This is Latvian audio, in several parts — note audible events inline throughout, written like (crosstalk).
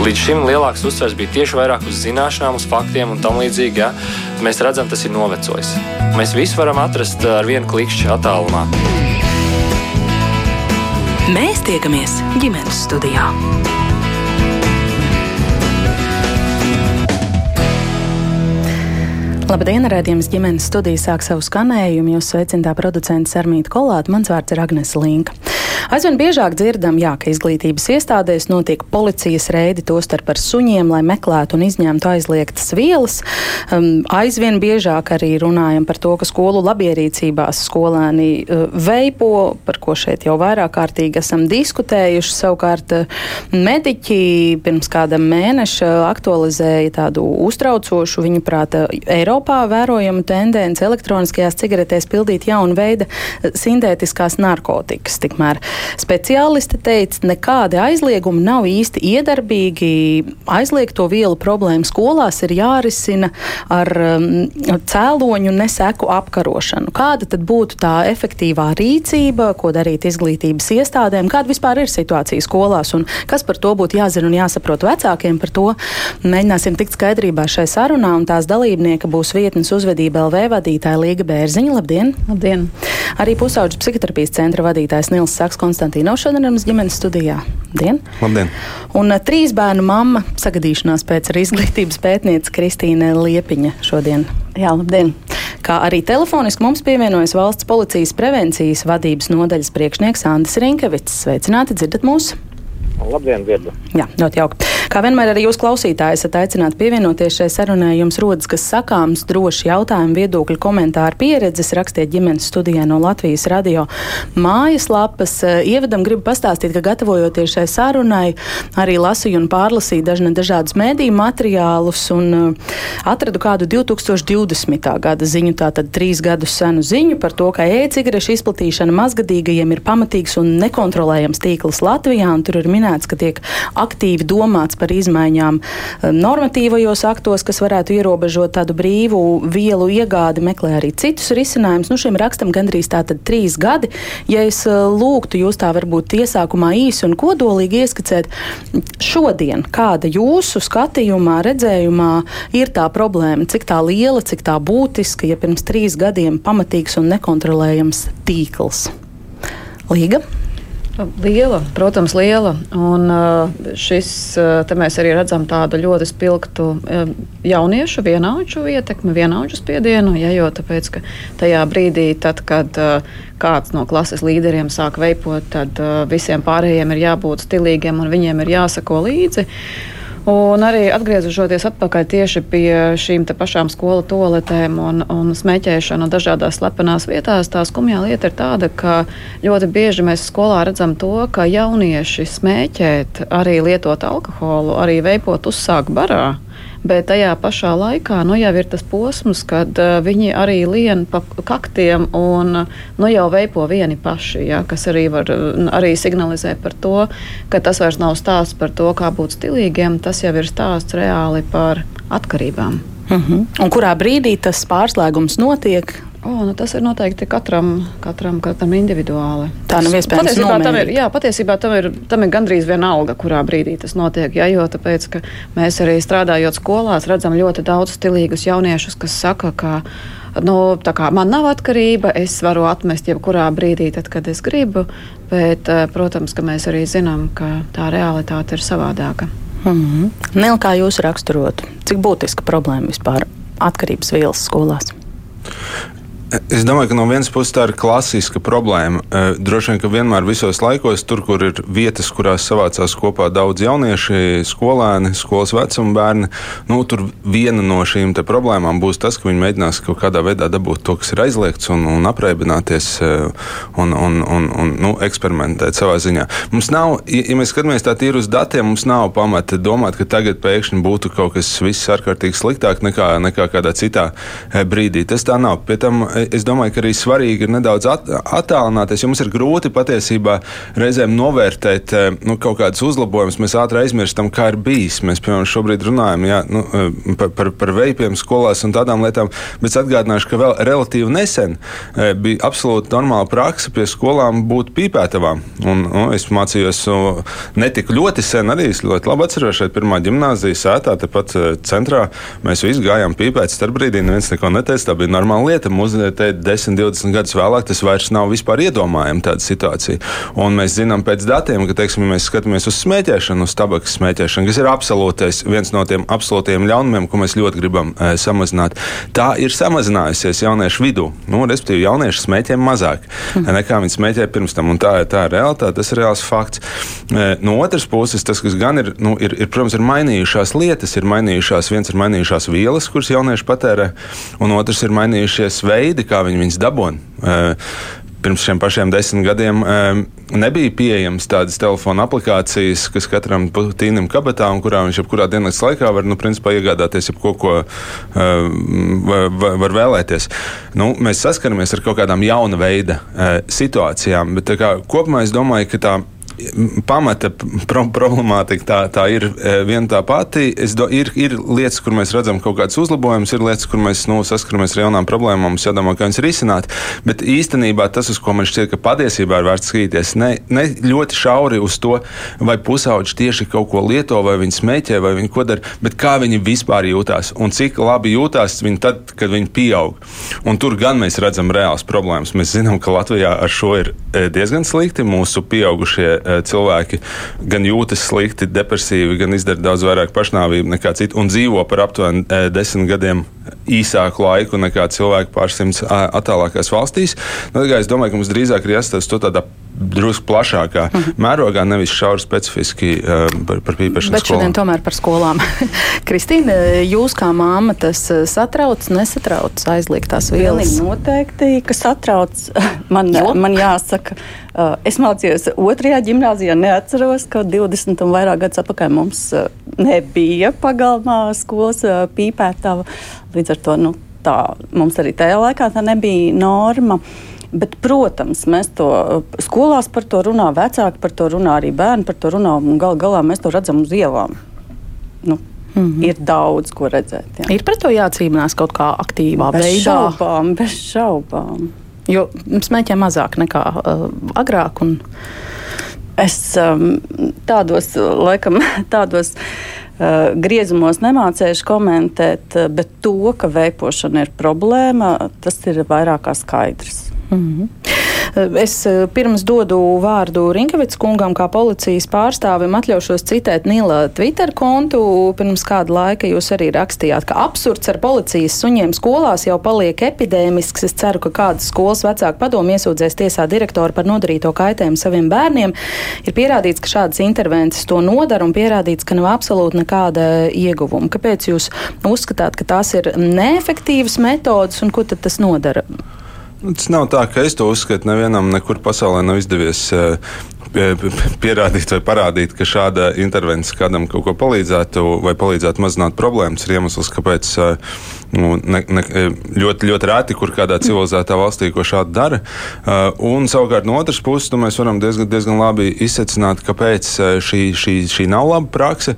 Līdz šim lielāks uzsvers bija tieši vairāk uz zināšanām, uz faktiem un tam līdzīgi. Ja? Mēs redzam, tas ir novecojis. Mēs visu varam atrast ar vienu klikšķi attālumā. Mēs tiekamies ģimenes studijā. Labdien, redzējums ģimenes studija sāk savu skanējumu. Jūs sveicināta producents Armīta Kolāta, mans vārds ir Agnes Linka. Aizvien biežāk dzirdam, jā, ka izglītības iestādēs notiek policijas reidi, tostarp ar suņiem, lai meklētu un izņemtu aizliegtas vielas. Um, aizvien biežāk arī runājam par to, ka skolu labierīcībās skolēni uh, veipo, par ko šeit jau vairāk kārtīgi esam diskutējuši. Savukārt uh, mediķi pirms kāda mēneša aktualizēja tādu uztraucošu, viņuprāt, Eiropā vērojamu tendenci elektroniskajās cigaretēs pildīt jaunu veidu uh, sintētiskās narkotikas. Tikmēr Speciālisti teica, nekādi aizliegumi nav īsti iedarbīgi. Aizliegto vielu problēmu skolās ir jārisina ar um, cēloņu neseku apkarošanu. Kāda tad būtu tā efektīvā rīcība, ko darīt izglītības iestādēm, kāda vispār ir situācija skolās un kas par to būtu jāzina un jāsaprot vecākiem. Par to mēģināsim tikt skaidrībā šai sarunā, un tās dalībnieka būs vietnes uzvedība LV vadītāja Līga Bērziņa. Labdien! Labdien! Arī pusauģu psihoterapijas centra vadītājs Nils Saks Konstantīnovs šodien ir mums ģimenes studijā. Dien. Labdien! Un uh, trīs bērnu mamma sagadīšanās pēc ar izglītības pētniece Kristīne Liepiņa šodien. Jā, labdien! Kā arī telefoniski mums pievienojas valsts policijas prevencijas vadības nodaļas priekšnieks Andris Rinkevits. Sveicināti, dzirdat mūsu! Labdien, Virdu! Jā, ļoti jauki. Kā vienmēr arī jūs klausītāji esat aicināti pievienoties šai sarunai. Jums rodas kas sakāms, droši jautājumi, viedokļi, komentāri, pieredzes. Rakstiet ģimenes studijā no Latvijas radio mājaslapas. Ievadam gribu pastāstīt, ka gatavojoties šai sarunai, arī lasīju un pārlasīju dažne dažādus mēdīju materiālus un uh, atradu kādu 2020. gada ziņu, tātad trīs gadus senu ziņu par to, ka e-cigarešu izplatīšana mazgadīgajiem ir pamatīgs un nekontrolējams tīkls Latvijā, un tur ir minēts, ka tiek aktīvi domāts par izmaiņām eh, normatīvajos aktos, kas varētu ierobežot tādu brīvu vielu iegādi, meklē arī citus risinājumus. Nu, šim rakstam gandrīz tātad trīs gadi. Ja es eh, lūgtu jūs tā varbūt iesākumā īsi un kodolīgi ieskicēt šodien, kāda jūsu skatījumā, redzējumā ir tā problēma, cik tā liela, cik tā būtiska, ja pirms trīs gadiem pamatīgs un nekontrolējams tīkls. Līga? Liela, protams, liela. Un šis, te mēs arī redzam tādu ļoti spilgtu jauniešu vienaudžu ietekmi, vienaudžu spiedienu, ja, jo tāpēc, ka tajā brīdī, tad, kad kāds no klases līderiem sāk veipot, tad visiem pārējiem ir jābūt stilīgiem un viņiem ir jāsako līdzi. Un arī atgriežoties atpakaļ tieši pie šīm pašām skolu toaletēm un, un smēķēšanu dažādās slepenās vietās, tā skumjā lieta ir tāda, ka ļoti bieži mēs skolā redzam to, ka jaunieši smēķēt, arī lietot alkoholu, arī veipot uzsāk barā bet tajā pašā laikā nu, jau ir tas posms, kad uh, viņi arī lien pa kaktiem un nu, jau veipo vieni paši, ja, kas arī var arī signalizē par to, ka tas vairs nav stāsts par to, kā būt stilīgiem, tas jau ir stāsts reāli par atkarībām. Uh mhm. -huh. Un kurā brīdī tas pārslēgums notiek? O, nu tas ir noteikti katram, katram, katram individuāli. Tā nav iespējams. Patiesībā tam ir, jā, patiesībā tam ir, tam ir gandrīz vienalga, kurā brīdī tas notiek. Jā, jo tāpēc, ka mēs arī strādājot skolās, redzam ļoti daudz stilīgus jauniešus, kas saka, ka nu, man nav atkarība, es varu atmest jebkurā brīdī, tad, kad es gribu. Bet, eh, protams, ka mēs arī zinām, ka tā realitāte ir savādāka. Mm -hmm. Nel, kā jūs raksturotu, cik būtiska problēma vispār atkarības vielas skolās? Es domāju, ka no vienas puses tā ir klasiska problēma. Eh, droši vien, ka vienmēr visos laikos, tur, kur ir vietas, kurās savācās kopā daudz jaunieši, skolēni, skolas vecuma bērni, nu, tur viena no šīm problēmām būs tas, ka viņi mēģinās kaut kādā veidā dabūt to, kas ir aizliegts, un, un apreibināties eh, un, un, un, un nu, eksperimentēt savā ziņā. Mums nav, ja mēs skatāmies tā tīri uz datiem, mums nav pamata domāt, ka tagad pēkšņi būtu kaut kas viss ārkārtīgi sliktāk nekā, nekā kādā citā eh, brīdī. Tas tā nav. Pie tam es domāju, ka arī svarīgi ir nedaudz at, attālināties, jo mums ir grūti patiesībā reizēm novērtēt eh, nu, kaut kādus uzlabojumus. Mēs ātri aizmirstam, kā ir bijis. Mēs, piemēram, šobrīd runājam jā, nu, eh, par, par, par veipiem skolās un tādām lietām, bet atgādināšu, ka vēl relatīvi nesen eh, bija absolūti normāla praksa pie skolām būt pīpētavām. Un, nu, es mācījos ne tik ļoti sen, arī es ļoti labi atceros šeit pirmā ģimnāzijas sētā, tepat centrā. Mēs visi gājām pīpēt starp brīdī, neviens neko neteica, tā bija normāla lieta. Mūsu 10, 20 gadus vēlāk tas vairs nav vispār iedomājama tāda situācija. Un mēs zinām pēc datiem, ka, teiksim, ja mēs skatāmies uz smēķēšanu, uz tabakas smēķēšanu, kas ir absolūtais, viens no tiem absolūtiem ļaunumiem, ko mēs ļoti gribam e, samazināt, tā ir samazinājusies jauniešu vidū. Nu, respektīvi, jaunieši smēķē mazāk mm. nekā viņi smēķēja pirms tam. Tā, tā ir realitāte, tas ir reāls fakts. E, no otras puses, tas, kas gan ir, nu, ir, ir, protams, ir mainījušās lietas, ir mainījušās, viens ir mainījušās vielas, kuras jaunieši patērē, un otrs ir mainījušies veidi, kā viņi viņus dabūna. Eh, pirms šiem pašiem desmit gadiem eh, nebija pieejamas tādas telefona aplikācijas, kas katram tīnam kabatā un kurā viņš jebkurā dienas laikā var nu, principā, iegādāties jebko, ko uh, var, vēlēties. Nu, mēs saskaramies ar kaut kādām jauna veida situācijām, bet kā, kopumā es domāju, ka tā pamata pro problemātika tā, tā ir e, viena tā pati. Do, ir, ir lietas, kur mēs redzam kaut kādas uzlabojumus, ir lietas, kur mēs nu, saskaramies ar jaunām problēmām, mums jādomā, kā viņas risināt. Bet īstenībā tas, uz ko man šķiet, ka patiesībā ir vērts skatīties, ne, ne ļoti šauri uz to, vai pusauģi tieši kaut ko lieto, vai viņi smēķē, vai viņi ko dara, bet kā viņi vispār jūtās un cik labi jūtās viņi tad, kad viņi pieaug. Un tur gan mēs redzam reāls problēmas. Mēs zinām, ka Latvijā ar šo ir e, diezgan slikti mūsu pieaugušie e, cilvēki gan jūtas slikti, depresīvi, gan izdara daudz vairāk pašnāvību nekā citi un dzīvo par aptuveni eh, desmit gadiem īsāku laiku nekā cilvēki pārsimts attālākās valstīs. Nu, es domāju, ka mums drīzāk ir jāstāsta to tādā drusku plašākā mm -hmm. mērogā, nevis šauri specifiski uh, par, par pīpēšanu. Bet šodien tomēr par skolām. (laughs) Kristīna, jūs kā māma tas satrauc, nesatrauc aizliegtās vielas? Pilnīgi noteikti, ka satrauc. (laughs) Man, jo? man jāsaka, uh, es mācījos otrajā gimnāzijā, neatceros, ka 20 un vairāk gadus atpakaļ mums uh, nebija pagalmā skolas uh, pīpētava. Līdz ar to nu, tā, mums arī tajā laikā tā nebija norma. Uh, Bet, protams, mēs to skolās par to runā, vecāki par to runā, arī bērni par to runā. Galu galā mēs to redzam uz ielām. Nu, Mm -hmm. Ir daudz ko redzēt. Jā. Ir pret to jācīnās kaut kā aktīvā bez veidā. Šaubām, bez šaubām. Jo smēķē mazāk nekā uh, agrāk. Un... Es um, tādos, laikam, (laughs) tādos uh, griezumos nemācīšu komentēt, bet to, ka veipošana ir problēma, tas ir vairāk kā skaidrs. Mm -hmm. Es eh, pirms dodu vārdu Rinkevits kungam, kā policijas pārstāvim, atļaušos citēt Nila Twitter kontu. Pirms kāda laika jūs arī rakstījāt, ka absurds ar policijas suņiem skolās jau paliek epidēmisks. Es ceru, ka kādas skolas vecāku padomu iesūdzēs tiesā direktoru par nodarīto kaitējumu saviem bērniem. Ir pierādīts, ka šādas intervences to nodara un pierādīts, ka nav absolūti nekāda ieguvuma. Kāpēc jūs uzskatāt, ka tās ir neefektīvas metodas un ko tad tas nodara? Tas nav tā, ka es to uzskatu. Nevienam nekur pasaulē nav izdevies uh, pierādīt vai parādīt, ka šāda intervencija kādam kaut ko palīdzētu vai palīdzētu mazināt problēmas, ir iemesls, kāpēc nu, ne, ne, ļoti, ļoti reti, kur kādā civilizētā valstī ko šādu dara. Un savukārt no otras puses, nu, mēs varam diezgan, diezgan labi izsecināt, kāpēc šī, šī, šī nav laba prakse.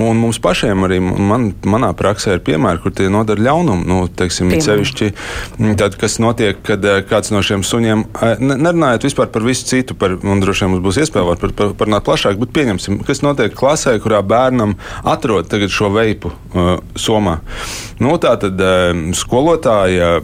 Un mums pašiem arī man, manā praksē ir piemēri, kur tie nodara ļaunumu. Nu, teiksim, sevišķi tad, kas notiek, kad kāds no šiem suņiem, nerunājot vispār par visu citu, par, un droši vien mums būs būs iespēja par, par, parunāt plašāk, bet pieņemsim, kas notiek klasē, kurā bērnam atrod šo veipu uh, somā. Nu, tā tad uh, skolotāja,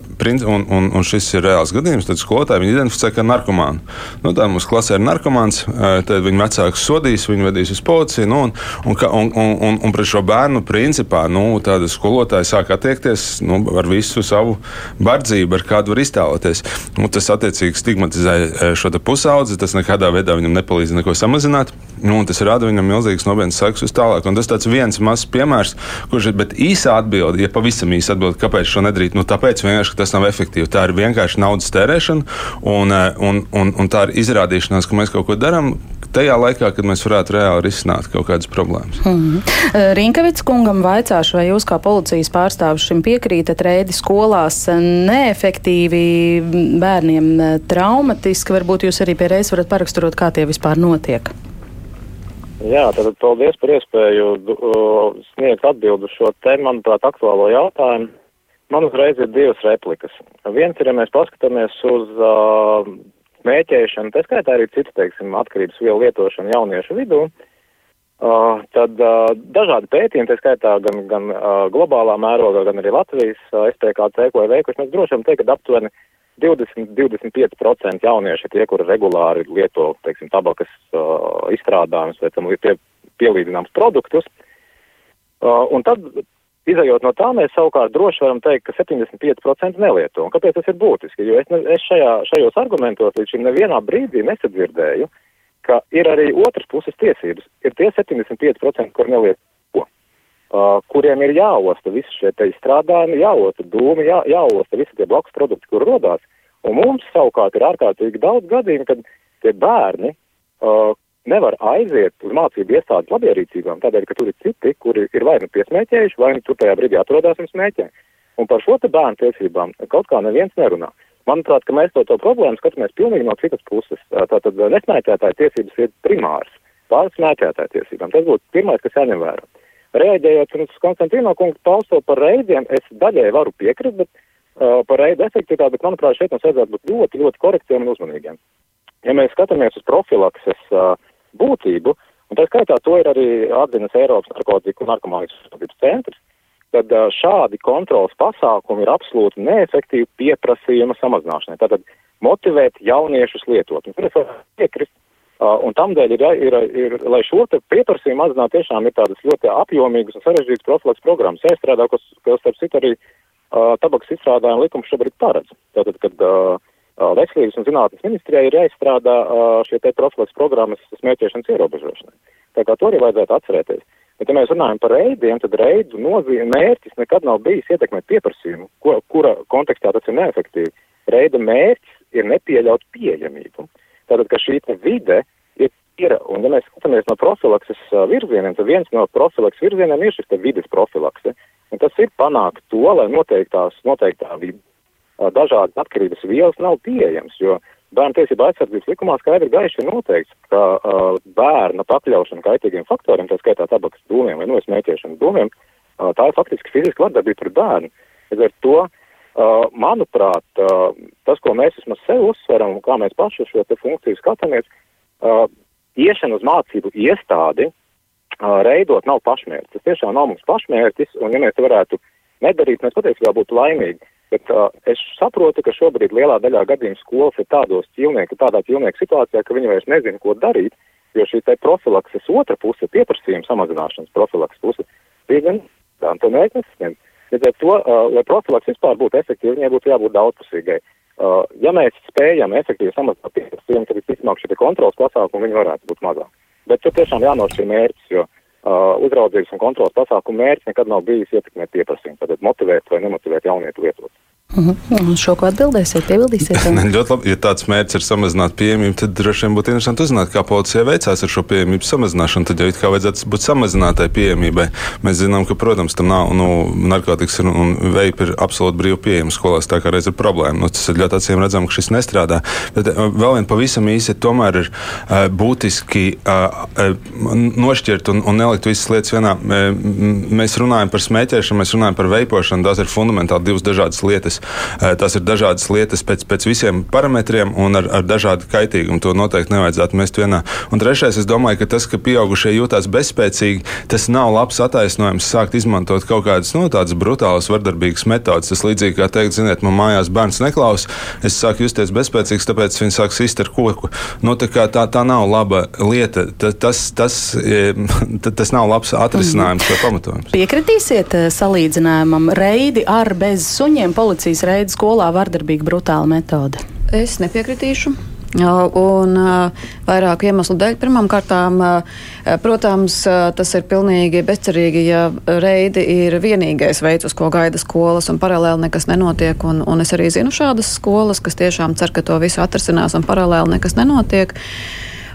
un, un, un šis ir reāls gadījums, tad skolotāja viņu identificē kā narkomānu. Nu, tā mums klasē ir narkomāns, uh, tad viņa vecāks sodīs, viņu vedīs uz policiju, nu, un, un, un, un, un, un pret šo bērnu principā nu, skolotāja sāk attiekties nu, ar visu savu bardzību, ar kādu var iztēloties. Nu, tas attiecīgi stigmatizē uh, šo pusaudzi, tas nekādā veidā viņam nepalīdz neko samazināt. Nu, tas rada viņam milzīgas nopietnas sekas uz tālāk. Un tas tāds viens mazs piemērs, kurš ir īsa atbilde, ja pavisam īsa atbilde, kāpēc šo nedarīt. Nu, tāpēc vienkārši tas nav efektīvi. Tā ir vienkārši naudas tērēšana un, eh, un, un, un tā ir izrādīšanās, ka mēs kaut ko darām tajā laikā, kad mēs varētu reāli risināt kaut kādas problēmas. Mm -hmm. Rinkavits kungam vaicāšu, vai jūs kā policijas pārstāvis šim piekrītat reidi skolās neefektīvi, bērniem traumatiski, varbūt jūs arī pie reizes varat paraksturot, kā tie vispār notiek? Jā, tad paldies par iespēju uh, sniegt atbildu šo te, manuprāt, aktuālo jautājumu. Man uzreiz ir divas replikas. Viens ir, ja mēs paskatāmies uz uh, mēķēšanu, tā skaitā arī citu, teiksim, atkarības vielu lietošanu jauniešu vidū, uh, tad uh, dažādi pētījumi, tā skaitā gan, gan uh, globālā mērogā, gan arī Latvijas uh, SPKC, ko ir veikuši, mēs droši vien teikt, ka aptuveni 20-25% jaunieši ir tie, kuri regulāri lieto, teiksim, tabakas uh, izstrādājumus vai tam pie, pielīdzināms produktus. Uh, un tad Izejot no tā, mēs savukārt droši varam teikt, ka 75% nelieto. Un kāpēc tas ir būtiski? Jo es, ne, es šajā, šajos argumentos līdz šim nevienā brīdī nesadzirdēju, ka ir arī otras puses tiesības. Ir tie 75%, kur nelieto, uh, kuriem ir jāosta visi šie te izstrādājumi, jāosta dūmi, jā, jāosta visi tie blakus produkti, kur rodās. Un mums savukārt ir ārkārtīgi daudz gadījumu, kad tie bērni, uh, nevar aiziet uz mācību iestādes labierīcībām, tādēļ, ka tur ir citi, kuri ir vai nu piesmēķējuši, vai nu tur tajā brīdī atrodas un smēķē. Un par šo te bērnu tiesībām kaut kā neviens nerunā. Manuprāt, ka mēs to, to problēmu skatāmies pilnīgi no citas puses. Tātad nesmēķētāja tiesības ir primāras pār smēķētāja tiesībām. Tas būtu pirmais, kas jāņem vērā. Rēģējot uz Konstantīno kungu pausto par reidiem, es daļai varu piekrist, bet uh, par reidu efektivitāti, bet manuprāt, šeit mums vajadzētu būt ļoti, ļoti korektiem un uzmanīgiem. Ja mēs skatāmies uz profilakses uh, būtību, un tā skaitā to ir arī atzinas Eiropas narkotiku un narkomānijas uzmanības centrs, tad šādi kontrols pasākumi ir absolūti neefektīvi pieprasījuma samazināšanai. Tātad motivēt jauniešus lietot. Un tur es varu piekrist. Uh, un tam dēļ ir, ir, ir, lai šo te pieprasījumu mazinātu, tiešām ir tādas ļoti apjomīgas un sarežģītas profilaks programmas jāizstrādā, kas, kas starp citu arī uh, tabaks izstrādājuma likums šobrīd paredz. Tātad, kad uh, Veselības un zinātnes ministrijai ir jāizstrādā šie te profilaks programmas smēķēšanas ierobežošanai. Tā kā to arī vajadzētu atcerēties. Bet, ja mēs runājam par reidiem, tad reidu nozīme mērķis nekad nav bijis ietekmēt pieprasījumu, ko, kura kontekstā tas ir neefektīvi. Reida mērķis ir nepieļaut pieejamību. Tātad, ka šī vide ir, ir, un ja mēs skatāmies no profilakses virzieniem, tad viens no profilakses virzieniem ir šis vides profilakse. Un tas ir panākt to, lai noteiktās, noteiktā vide dažādas atkarības vielas nav pieejams, jo bērnu tiesība aizsardzības likumā skaidri gaiši ir noteikts, ka uh, bērna pakļaušana kaitīgiem faktoriem, tā skaitā tabakas dūmiem vai nosmēķēšanas dūmiem, uh, tā ir faktiski fiziska vardarbība pret bērnu. Līdz ar to, uh, manuprāt, uh, tas, ko mēs vismaz sev uzsveram un kā mēs paši šo te funkciju skatāmies, uh, iešana uz mācību iestādi reidot nav pašmērķis. Tas tiešām nav mums pašmērķis, un ja mēs varētu nedarīt, mēs patiesībā būtu laimīgi. Bet uh, es saprotu, ka šobrīd lielā daļā gadījumu skolas ir tādos ķilnieku, tādā ķilnieku situācijā, ka viņi vairs nezina, ko darīt, jo šī te profilakses otra puse, pieprasījuma samazināšanas profilakses puse, bija gan un to nesasniedz. Līdz ar to, lai profilaks vispār būtu efektīva, viņai būtu jābūt daudzpusīgai. Ja mēs spējam efektīvi samazināt pieprasījumu, tad visticamāk šie kontrols pasākumi viņi varētu būt mazāk. Bet tur tiešām jānošķir mērķis, jo uzraudzības un kontrolas pasākumu mērķis nekad nav bijis ietekmēt pieprasījumu, tad motivēt vai nemotivēt jaunietu lietot. Mhm. -huh. Šo ko atbildēsiet, piebildīsiet? (laughs) ļoti labi. Ja tāds mērķis ir samazināt pieejamību, tad droši vien būtu interesanti uzzināt, kā policija veicās ar šo pieejamības samazināšanu. Tad jau it kā vajadzētu būt samazinātai pieejamībai. Mēs zinām, ka, protams, tam nav, nu, narkotikas un, un veipi ir absolūti brīvi pieejami skolās, tā kā reiz ir problēma. Nu, tas ir ļoti acīm redzams, ka šis nestrādā. Bet uh, vēl vien pavisam īsi tomēr ir uh, būtiski uh, nošķirt un, un nelikt visas lietas vienā. Mēs runājam par smēķēšanu, mēs runājam par veipošanu. Tās ir fundamentāli divas dažādas lietas. Eh, tas ir dažādas lietas pēc, pēc visiem parametriem un ar, ar dažādu kaitīgumu. To noteikti nevajadzētu mest vienā. Un trešais, es domāju, ka tas, ka pieaugušie jūtas bezspēcīgi, tas nav labs attaisnojums sākt izmantot kaut kādas no, tādas brutālas, vardarbīgas metodas. Tas līdzīgi kā teikt, ziniet, man mājās bērns neklaus, es sāku justies bezspēcīgs, tāpēc viņš sāk sist ar koku. Nu, tā, tā, tā nav laba lieta. Tas, tas, tas, tas nav labs atrisinājums vai pamatojums. Piekritīsiet eh, salīdzinājumam reidi ar bez suņiem policija policijas reida skolā vardarbīga, brutāla metode? Es nepiekritīšu. Un vairāku iemeslu dēļ. Pirmkārt, protams, tas ir pilnīgi bezcerīgi, ja reidi ir vienīgais veids, uz ko gaida skolas, un paralēli nekas nenotiek. Un, un es arī zinu šādas skolas, kas tiešām cer, ka to visu atrisinās, un paralēli nekas nenotiek.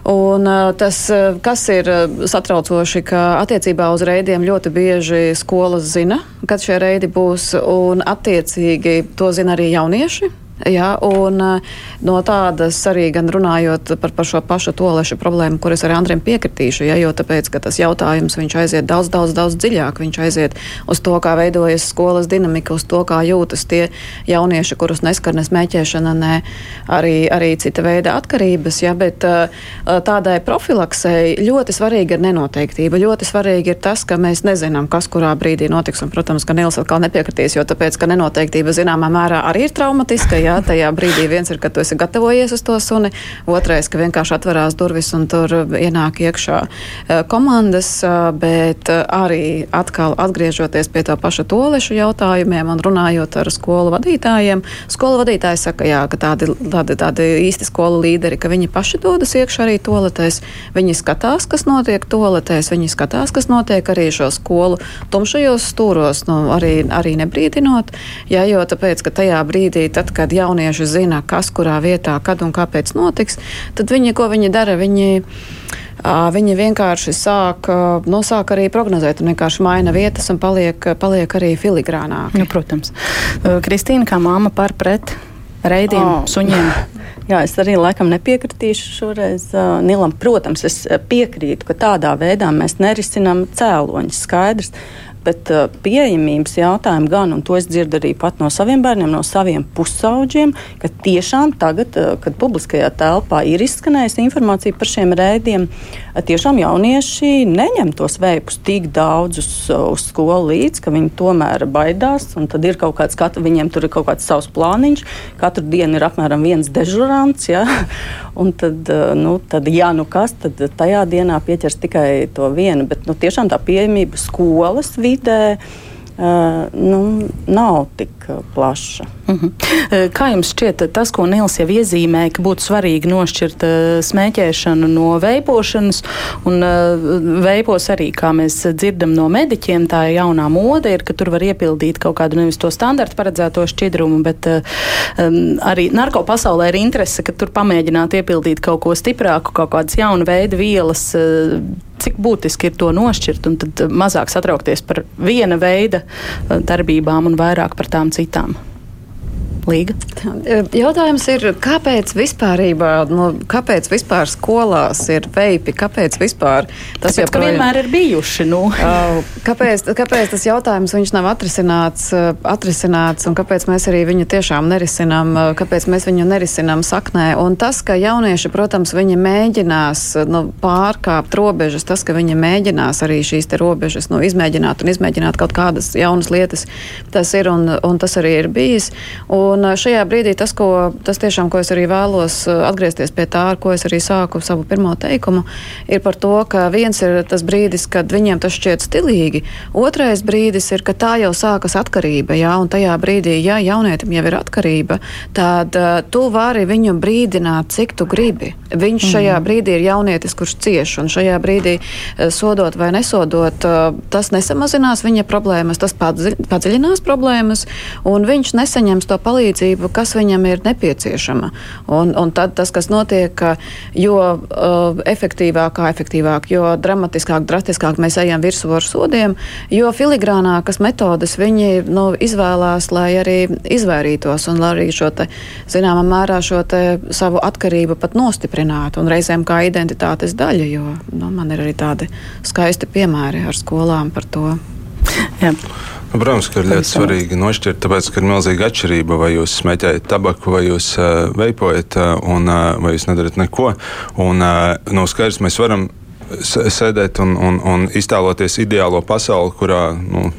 Un tas, kas ir satraucoši, ka attiecībā uz reidiem ļoti bieži skolas zina, kad šie reidi būs, un attiecīgi to zina arī jaunieši. Ja, un, eh, no tādas arī gan runājot par, par šo pašu tolešu problēmu, kuras arī Andriem piekritīšu, ja, jo tāpēc, ka tas jautājums viņš aiziet daudz, daudz, daudz dziļāk. Viņš aiziet uz to, kā veidojas skolas dinamika, uz to, kā jūtas tie jaunieši, kurus neskar ne smēķēšana, ne arī, arī cita veida atkarības. Ja, bet eh, tādai profilaksei ļoti svarīga ir nenoteiktība. Ļoti svarīgi ir tas, ka mēs nezinām, kas kurā brīdī notiks. Un, protams, ka Nils atkal nepiekritīs, jo tāpēc, ka nenoteiktība zināmā mērā arī ir traumatiska. Jā, tajā brīdī viens ir, ka tu esi gatavojies uz to suni, otrais, ka vienkārši atverās durvis un tur ienāk iekšā eh, komandas, eh, bet eh, arī atkal atgriežoties pie tā paša tolešu jautājumiem un runājot ar skolu vadītājiem. Skolu vadītāji saka, jā, ka tādi, tādi, tādi īsti skolu līderi, ka viņi paši dodas iekšā arī toletēs, viņi skatās, kas notiek toletēs, viņi skatās, kas notiek arī šo skolu tumšajos stūros, nu, arī, arī nebrīdinot, jā, jo tāpēc, ka tajā brīdī, tad, kad jaunieši zina, kas kurā vietā, kad un kāpēc notiks, tad viņi, ko viņi dara, viņi. Viņi vienkārši sāk, nu, sāk arī prognozēt, un vienkārši maina vietas un paliek, paliek arī filigrānāk. Nu, protams. Kristīna, kā māma par pret reidiem, oh. suņiem. (laughs) Jā, es arī laikam nepiekritīšu šoreiz uh, Nilam. Protams, es piekrītu, ka tādā veidā mēs nerisinām cēloņus. Skaidrs, bet uh, pieejamības jautājumi gan, un to es dzirdu arī pat no saviem bērniem, no saviem pusauģiem, ka tiešām tagad, uh, kad publiskajā telpā ir izskanējusi informācija par šiem rēdiem, uh, tiešām jaunieši neņem tos veipus tik daudz uz, uh, uz skolu līdz, ka viņi tomēr baidās, un tad ir kaut kāds, katru, viņiem tur ir kaut kāds savs plāniņš, katru dienu ir apmēram viens dežurants, ja? (laughs) un tad, uh, nu, tad, ja nu kas, tad tajā dienā pieķers tikai to vienu, bet nu, tiešām tā pieejamība skolas vidē vidē uh, nu, nav tik plaša. Uh mhm. -huh. Kā jums šķiet, tas, ko Nils jau iezīmēja, ka būtu svarīgi nošķirt uh, smēķēšanu no veipošanas, un uh, veipos arī, kā mēs dzirdam no mediķiem, tā jaunā mode ir, ka tur var iepildīt kaut kādu nevis to standartu paredzēto šķidrumu, bet uh, um, arī narko pasaulē ir interese, ka tur pamēģināt iepildīt kaut ko stiprāku, kaut kādas jaunu veidu vielas. Uh, cik būtiski ir to nošķirt un tad mazāk satraukties par viena veida darbībām un vairāk par tām citām. Līga. Jautājums ir, kāpēc vispār, nu, kāpēc vispār skolās ir veipi? Kāpēc vispār tas Tāpēc, joprojām... vienmēr ir bijuši? Nu. kāpēc, kāpēc tas jautājums nav atrisināts, atrisināts un kāpēc mēs arī viņu tiešām nerisinām, kāpēc mēs viņu nerisinām saknē? Un tas, ka jaunieši, protams, viņi mēģinās nu, pārkāpt robežas, tas, ka viņi mēģinās arī šīs robežas nu, izmēģināt un izmēģināt kaut kādas jaunas lietas, tas ir un, un tas arī ir bijis. Un Un šajā brīdī tas, ko, tas tiešām, ko es arī vēlos atgriezties pie tā, ar ko es arī sāku savu pirmo teikumu, ir par to, ka viens ir tas brīdis, kad viņiem tas šķiet stilīgi, otrais brīdis ir, ka tā jau sākas atkarība, jā, un tajā brīdī, ja jaunietim jau ir atkarība, tad uh, tu vari viņu brīdināt, cik tu gribi. Viņš šajā mm. brīdī ir jaunietis, kurš cieš, un šajā brīdī uh, sodot vai nesodot, uh, tas nesamazinās viņa problēmas, tas padziļinās problēmas, un viņš nesaņems to palīdzību palīdzību, kas viņam ir nepieciešama. Un, un tad tas, kas notiek, jo uh, efektīvāk, efektīvāk, jo dramatiskāk, drastiskāk mēs ejam virsū ar sodiem, jo filigrānākas metodas viņi nu, izvēlās, lai arī izvairītos un arī šo te, zināmā mērā šo savu atkarību pat nostiprinātu un reizēm kā identitātes daļa, jo nu, man ir arī tādi skaisti piemēri ar skolām par to. Jā. Nu, protams, ka ir ļoti svarīgi nošķirt, tāpēc, ka ir milzīga atšķirība, vai jūs smēķējat tabaku, vai jūs uh, veipojat, uh, un, uh, vai jūs nedarat neko. Un, uh, no nu, skaidrs, mēs varam sēdēt un, un, un iztēloties ideālo pasauli, kurā nu,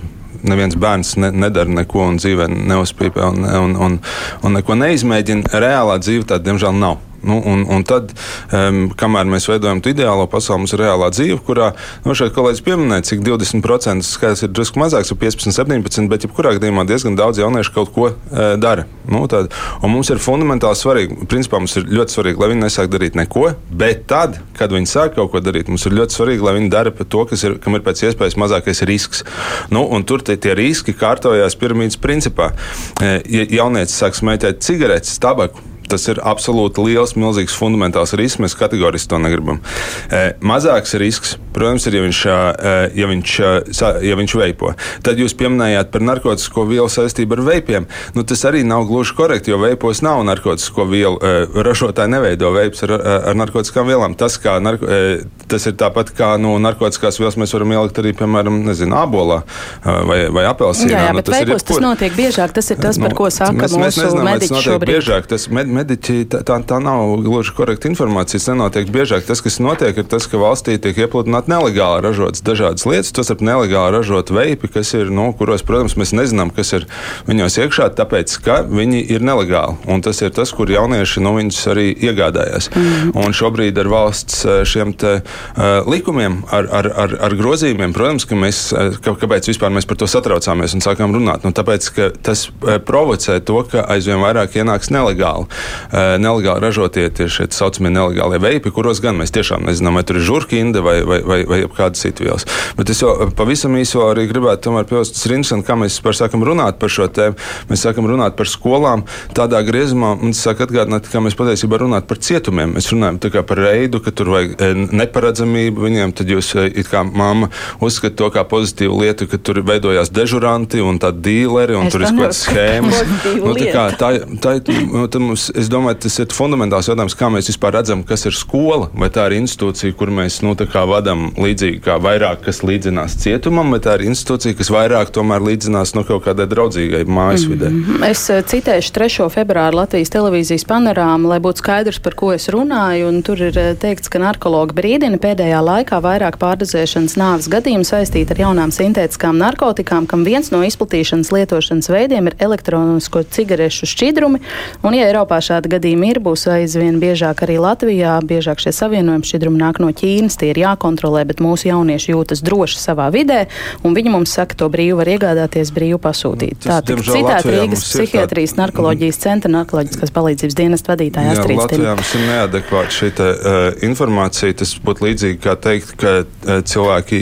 neviens bērns ne, nedara neko un dzīvē neuzpīpē un, un, un, un neko neizmēģina. Reālā dzīve tāda, diemžēl, nav. Nu, un, un tad, um, kamēr mēs veidojam to ideālo pasauli, mums ir reālā dzīve, kurā nu, šeit kolēģis pieminēja, cik 20% skaits ir drusku mazāks, ir 15, 17, bet jebkurā gadījumā diezgan daudz jauniešu kaut ko uh, dara. Nu, tad, un mums ir fundamentāli svarīgi, principā mums ir ļoti svarīgi, lai viņi nesāk darīt neko, bet tad, kad viņi sāk kaut ko darīt, mums ir ļoti svarīgi, lai viņi dara to, kas ir, kam ir pēc iespējas mazākais risks. Nu, un tur tie, tie riski kārtojās piramīdas principā. Ja jaunietis sāk smēķēt cigaretes, tabaku, Tas ir absolūti liels, milzīgs, fundamentāls risks. Mēs kategoriski to negribam. Mazāks risks, protams, ir, ja viņš, ja viņš, ja viņš veipo. Tad jūs pieminējāt par narkotiku vielu saistību ar veipiem. Nu, tas arī nav gluži korekti, jo veipos nav narkotiku vielu. Ražotāji neveido veips ar, ar narkotikām vielām. Tas, narko, tas ir tāpat kā nu, narkotikās vielas mēs varam ielikt arī, piemēram, nezinu, abolā vai, vai apelsīnā. Jā, jā nu, bet veipos tas notiek biežāk. Tas ir tas, nu, par ko saka mēs, mūsu mēs nezinām, mediķi šobrīd. Biežāk. Tas med, mediķi, tā, tā, tā nav gluži korekta informācija. Tas nenotiek biežāk. Tas, kas notiek, ir tas, ka valstī tiek iepludināti nelegāli ražotas dažādas lietas, tostarp nelegāli ražot veipi, kas ir, nu, kuros, protams, mēs nezinām, kas ir viņos iekšā, tāpēc, ka viņi ir nelegāli. Un tas ir tas, kur jaunieši nu, viņus arī iegādājās. Mm. Un šobrīd ar valsts eh, šiem te, uh, likumiem, ar, ar, ar, ar grozījumiem, protams, ka mēs, eh, ka, kāpēc vispār mēs par to satraucāmies un sākām runāt? Nu, tāpēc, ka tas provocē to, ka aizvien vairāk ienāks nelegāli, nelegāli ražotie tieši tā saucamie nelegālie veipi, kuros gan mēs tiešām nezinām, vai tur ir žurkinde vai, vai, vai, vai kādas citas vielas. Bet es jau pavisam īsi arī gribētu piebilst, Rinsen, kā mēs par sākam runāt par šo tēmu. Mēs sākam runāt par skolām tādā griezumā, tas sāk atgādināt, kā mēs patiesībā runājam par cietumiem. Mēs runājam par reidu, ka tur vajag e, neparedzamību viņiem, tad jūs kā mamma uzskatāt to kā pozitīvu lietu, ka tur veidojās dežuranti un tādi dīleri un es tur ir kaut kādas schēmas. nu, tā kā, tā, tā, nu, mums, es domāju, tas ir fundamentāls jautājums, kā mēs vispār redzam, kas ir skola. Vai tā ir institūcija, kur mēs nu, vadām līdzīgi kā vairāk, kas līdzinās cietumam, vai tā ir institūcija, kas vairāk tomēr līdzinās no kaut kādai draudzīgai mājas vidē. Mm -hmm. Es eh, citēšu 3. februāru Latvijas televīzijas panorāmu, lai būtu skaidrs, par ko es runāju. Tur ir eh, teikts, ka narkologi brīdina pēdējā laikā vairāk pārdozēšanas nāves gadījumu saistīti ar jaunām sintētiskām narkotikām, kam viens no izplatīšanas lietošanas veidiem ir elektronisko cigarešu šķidrumi. Un, ja Eiropā šādi gadījumi ir, būs aizvien biežāk arī Latvijā. Biežāk šie savienojumi šķidrumi nāk no Ķīnas, tie ir jākontrolē, bet mūsu jaunieši jūtas droši savā vidē, un viņi mums saka, to brīvi var iegādāties, brīvi pasūtīt. Tā ir citāta Rīgas psihiatrijas tā... narkoloģijas centra narkoloģiskās palīdzības dienesta vadītāja Astrid. Latvijā mums ir neadekvāta šī uh, informācija. Tas būtu līdzīgi kā teikt, ka uh, cilvēki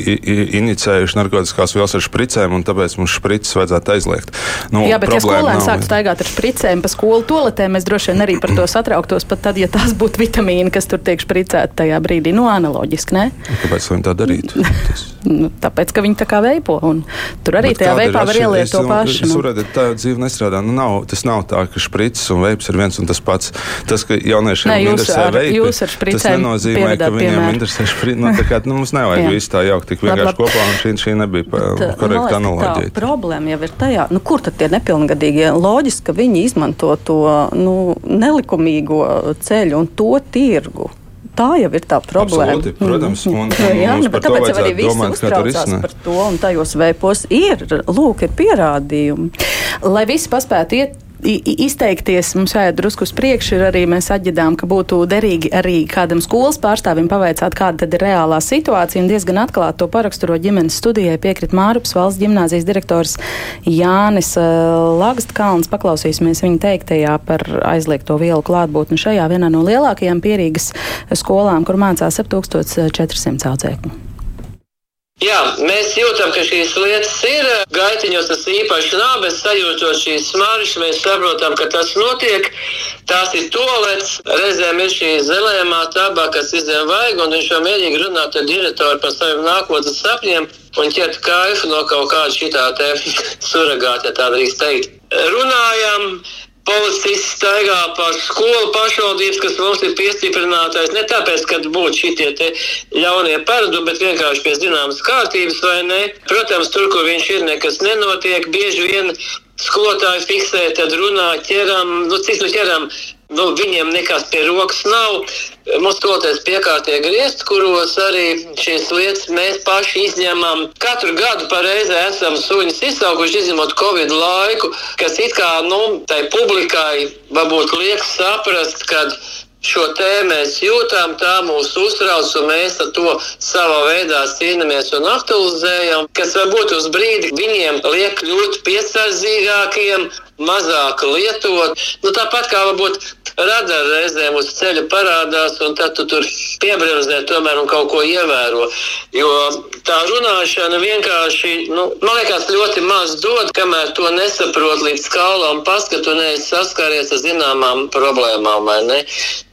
inicējuši narkotiskās vielas ar špricēm, un tāpēc mums šprices vajadzētu aizliegt. Nu, Jā, bet ja skolēni sāktu staigāt ar špricēm pa skolu toaletēm, mēs droši vien arī par to satrauktos, pat tad, ja tās būtu vitamīni, kas tur tiek špricēti tajā brīdī. Nu, analoģiski, ne? Kāpēc viņi tā darītu? (laughs) Nu, tāpēc, ka viņi tā kā veipo, un tur arī bet tajā veipā var ieliet to pašu. Nu. Saprotiet, tā dzīve nestrādā. Nu, nav, tas nav tā, ka špricis un veips ir viens un tas pats. Tas, ka jauniešiem ne, interesē ar, veipi, tas nenozīmē, ka viņiem piemēr. interesē špricis. Nu, kā, nu, mums nevajag (laughs) visu tā jaukt tik vienkārši kopā, un šī, šī nebija bet, korekta analoģija. Problēma jau ir tajā, nu, kur tad tie nepilngadīgie loģiski, ka viņi izmanto to nu, nelikumīgo ceļu un to tirgu tā jau ir tā problēma. Absolūti, protams, un, un, un Jā, nu, tāpēc jau arī visi uztraucās par to, un tajos veipos ir, lūk, ir pierādījumi. Lai visi paspētu iet izteikties, mums jāiet drusku uz priekšu. Arī mēs atģidām, ka būtu derīgi arī kādam skolas pārstāvim pavaicāt, kāda ir reālā situācija. Un diezgan atklāti to paraksturo ģimenes studijai piekrit Mārupas valsts ģimnāzijas direktors Jānis Lagstkalns. Paklausīsimies viņa teiktajā par aizliegto vielu klātbūtni šajā vienā no lielākajām pierīgas skolām, kur mācās ap 1400 audzēkņu. Jā, mēs jūtam, ka šīs lietas ir. Gaitiņos tas īpaši nav, bet sajūtot šīs smaržas, mēs saprotam, ka tas notiek. Tās ir tolets, reizēm ir šī zelēmā taba, kas izdevuma vajag, un viņš jau mierīgi runāt ar direktoru par saviem nākotnes sapņiem un ķert kaifu no kaut kāda šitā te (laughs) suragāta, ja tā drīkst teikt. Runājam, Policists staigā pa skolu pašvaldības, kas mums ir piestiprinātais. Ne tāpēc, ka būtu šitie ļaunie paradumi, bet vienkārši pēc zināmas kārtības vai ne. Protams, tur, kur viņš ir, nekas nenotiek. Bieži vien skolotāji fiksē, tad runā, ķeram, nu cik nu ķeram nu, viņiem nekas pie rokas nav. Mums skoloties piekārtie griezti, kuros arī šīs lietas mēs paši izņemam. Katru gadu pareizi esam suņus izsaukuši, izņemot Covid laiku, kas it kā, nu, tai publikai varbūt liek saprast, ka šo tēmu mēs jūtam, tā mūs uztrauc, un mēs to savā veidā cīnāmies un aktualizējam, kas varbūt uz brīdi viņiem liek kļūt piesardzīgākiem, mazāk lietot. Nu, tāpat kā varbūt radar reizēm uz ceļa parādās, un tad tu tur piebremzē tomēr un kaut ko ievēro. Jo tā runāšana vienkārši, nu, man liekas, ļoti maz dod, kamēr to nesaprot līdz kaulam paskatu, neesi saskāries ar zināmām problēmām?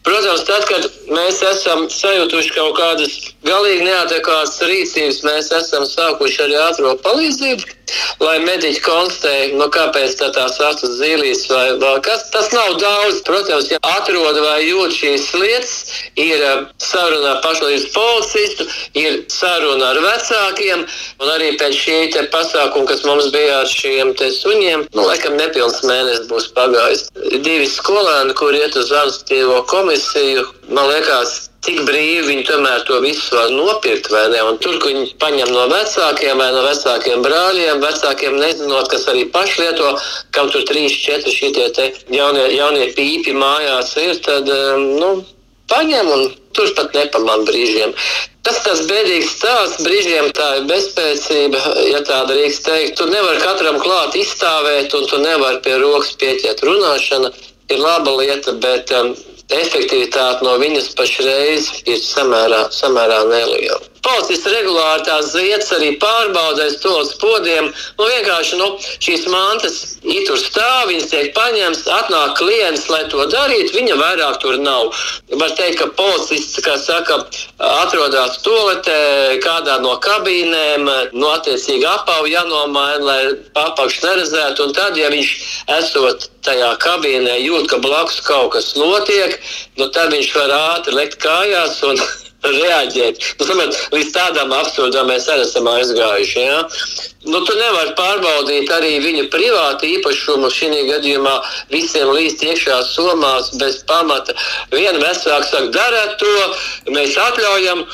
Protams, tad, kad mēs esam sajutuši kaut kādas galīgi neadekvātas rīcības, mēs esam sākuši arī ātrā palīdzību, lai mediķi konstatē, nu, kāpēc tā tās asas zīlīs vai vēl kas. Tas nav daudz. Protams, ja atrod vai jūt šīs lietas, ir eh, saruna ar pašvaldības policistu, ir saruna ar vecākiem, un arī pēc šī pasākuma, kas mums bija ar šiem suņiem, nu, laikam nepilns mēnesis būs pagājis. Divi skolēni, kur iet uz administratīvo komisiju, komisiju, man liekas, cik brīvi viņi tomēr to visu var nopirkt, tur, kur viņi paņem no vecākiem vai no vecākiem brāļiem, vecākiem nezinot, kas arī paši lieto, kam tur trīs, četri šitie jaunie, jaunie pīpi mājās ir, tad, nu, paņem un turpat nepamanā brīžiem. Tas tas bēdīgs stāsts, brīžiem tā ir bezspēcība, ja tā drīkst teikt. Tu nevari katram klāt izstāvēt, un tu nevari pie rokas pieķert. Runāšana ir laba lieta, bet um, efektivitāte no viņas pašreiz ir samērā, samērā neliela. Policists regulāri tās vietas arī pārbaudēs tos podiem. Nu, vienkārši nu, šīs mantas ir tur stāv, viņas tiek paņemtas, atnāk klients, lai to darītu. Viņa vairāk tur nav. Var teikt, ka policists, kā saka, atrodas toaletē, kādā no kabīnēm, no attiecīgi apavu jānomaina, lai apakš neredzētu. Un tad, ja viņš esot tajā kabīnē jūt, ka blakus kaut kas notiek, nu, tad viņš var ātri lekt kājās un (laughs) reaģēt. Nu, samet, līdz tādam absurdam mēs arī esam aizgājuši. Ja? Nu, tu nevari pārbaudīt arī viņu privātu īpašumu. Šī gadījumā visiem līdz iekšā somās bez pamata. Viena vecāka saka, dariet to, mēs atļaujam.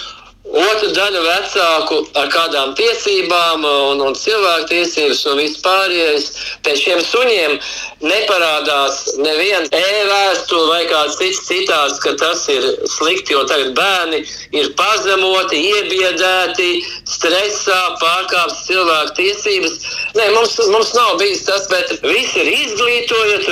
Otra daļa vecāku ar kādām tiesībām, un, un cilvēku tiesības un vispārējais. Pēc šiem suņiem neparādās neviena e-vēstule vai kāds cits citās, ka tas ir slikti, jo tagad bērni ir pazemoti, iebiedēti, stresā, pārkāptas cilvēku tiesības. Nē, mums, mums nav bijis tas, bet visi ir izglītojot,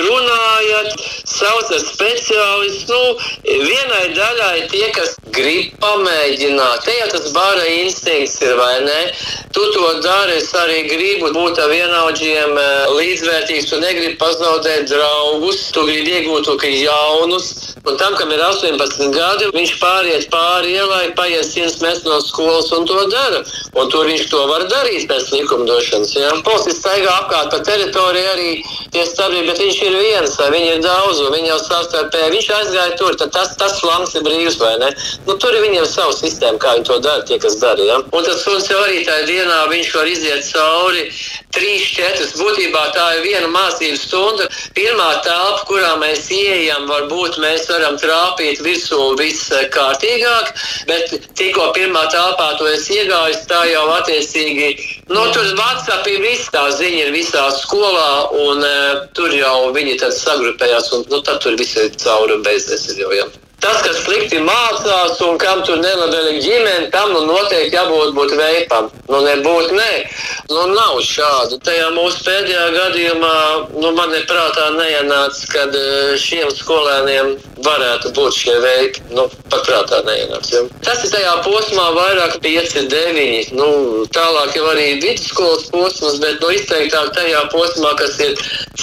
runājot, saucat speciālistus. Nu, vienai daļai tie, kas grib pamēģināt te jau tas bara instinkts ir, vai ne? Tu to dari, es arī gribu būt ar vienaudžiem eh, līdzvērtīgs, tu negribi pazaudēt draugus, tu gribi iegūt to, ka jaunus. Un tam, kam ir 18 gadi, viņš pāriet pāri ielai, paies 100 metrus no skolas un to dara. Un tur viņš to var darīt pēc likumdošanas. Ja? Policists staigā apkārt pa teritoriju arī tie starpība, bet viņš ir viens, vai viņi ir daudz, un viņi jau savstarpēji, viņš aizgāja tur, tad tas, tas flanks ir brīvs, vai ne? Nu, tur ir viņiem savu sistēmu, kā viņi to dara, tie, kas dara. Ja? Un tas suns jau arī tajā dienā viņš var iziet cauri trīs, četras. Būtībā tā ir viena mācību stunda. Pirmā telpa, kurā mēs ieejam, varbūt mēs varam trāpīt virsū viss kārtīgāk, bet tikko pirmā telpā to es iegāju, tā jau attiecīgi, nu, tur WhatsApp ir viss, tā ziņa ir visā skolā, un uh, tur jau viņi tad sagrupējās, un nu, tad tur viss ir cauri un beidzies. Tas, kas slikti mācās un kam tur nelabvēlīga ģimene, tam nu noteikti jābūt būt veipam. Nu, nebūt, nē, nu, nav šādu. Tajā mūsu pēdējā gadījumā nu, man ir prātā neienāca, kad e, šiem skolēniem varētu būt šie veipi. Nu, pat prātā neienāca. Ja. Tas ir tajā posmā vairāk 5, 9. Nu, tālāk jau arī vidusskolas posms, bet nu, izteiktāk tajā posmā, kas ir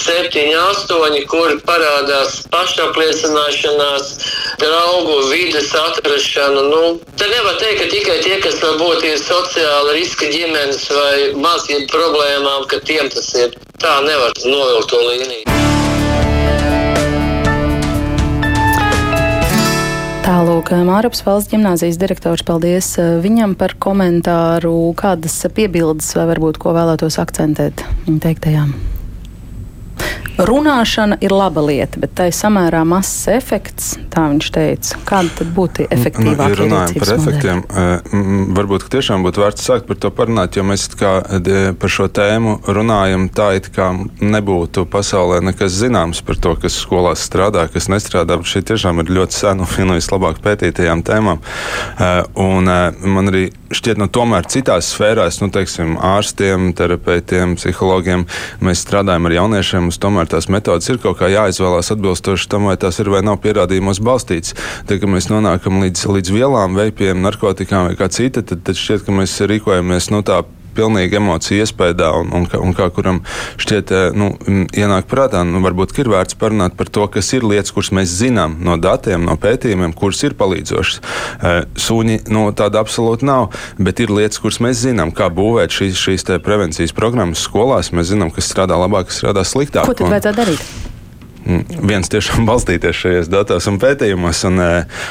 7, 8, kur parādās pašapliecināšanās draugu vidas atrašanu. Nu, te nevar teikt, ka tikai tie, kas varbūt ir sociāli riska ģimenes vai mācību problēmām, ka tiem tas ir. Tā nevar novilkt to līniju. Tālūk, Māraps valsts ģimnāzijas direktors, paldies eh, viņam par komentāru. Kādas piebildes vai varbūt ko vēlētos akcentēt viņa teiktajām? Runāšana ir laba lieta, bet tai samērā mazs efekts, tā viņš teica. Kāda tad būtu efektīvāka? Nu, ja runājam par efektiem, uh, varbūt tiešām būtu vērts sākt par to parunāt, jo mēs kā, par šo tēmu runājam tā, it kā nebūtu pasaulē nekas zināms par to, kas skolās strādā, kas nestrādā. Šī tiešām ir ļoti sena un viena no vislabāk pētītajām tēmām. Uh, un uh, man arī šķiet, nu, tomēr citās sfērās, nu, teiksim, ārstiem, terapeitiem, psihologiem, mēs strādājam ar jauniešiem. Tomēr tomēr tās metodas ir kaut kā jāizvēlās atbilstoši tam, vai tās ir vai nav pierādījumos balstītas. Tad, kad mēs nonākam līdz, līdz vielām, veipiem, narkotikām vai kā cita, tad, tad šķiet, ka mēs rīkojamies nu, tā pilnīgi emociju iespējā, un, un, un kā kuram šķiet, eh, nu, ienāk prātā, nu, varbūt ir vērts parunāt par to, kas ir lietas, kuras mēs zinām no datiem, no pētījumiem, kuras ir palīdzošas. Eh, Sūņi no nu, tāda absolūti nav, bet ir lietas, kuras mēs zinām, kā būvēt šīs, šīs prevencijas programmas skolās. Mēs zinām, kas strādā labāk, kas strādā sliktāk. Ko tad vajadzētu darīt? Mm, viens tiešām (laughs) balstīties šajos datos un pētījumos. Un, eh,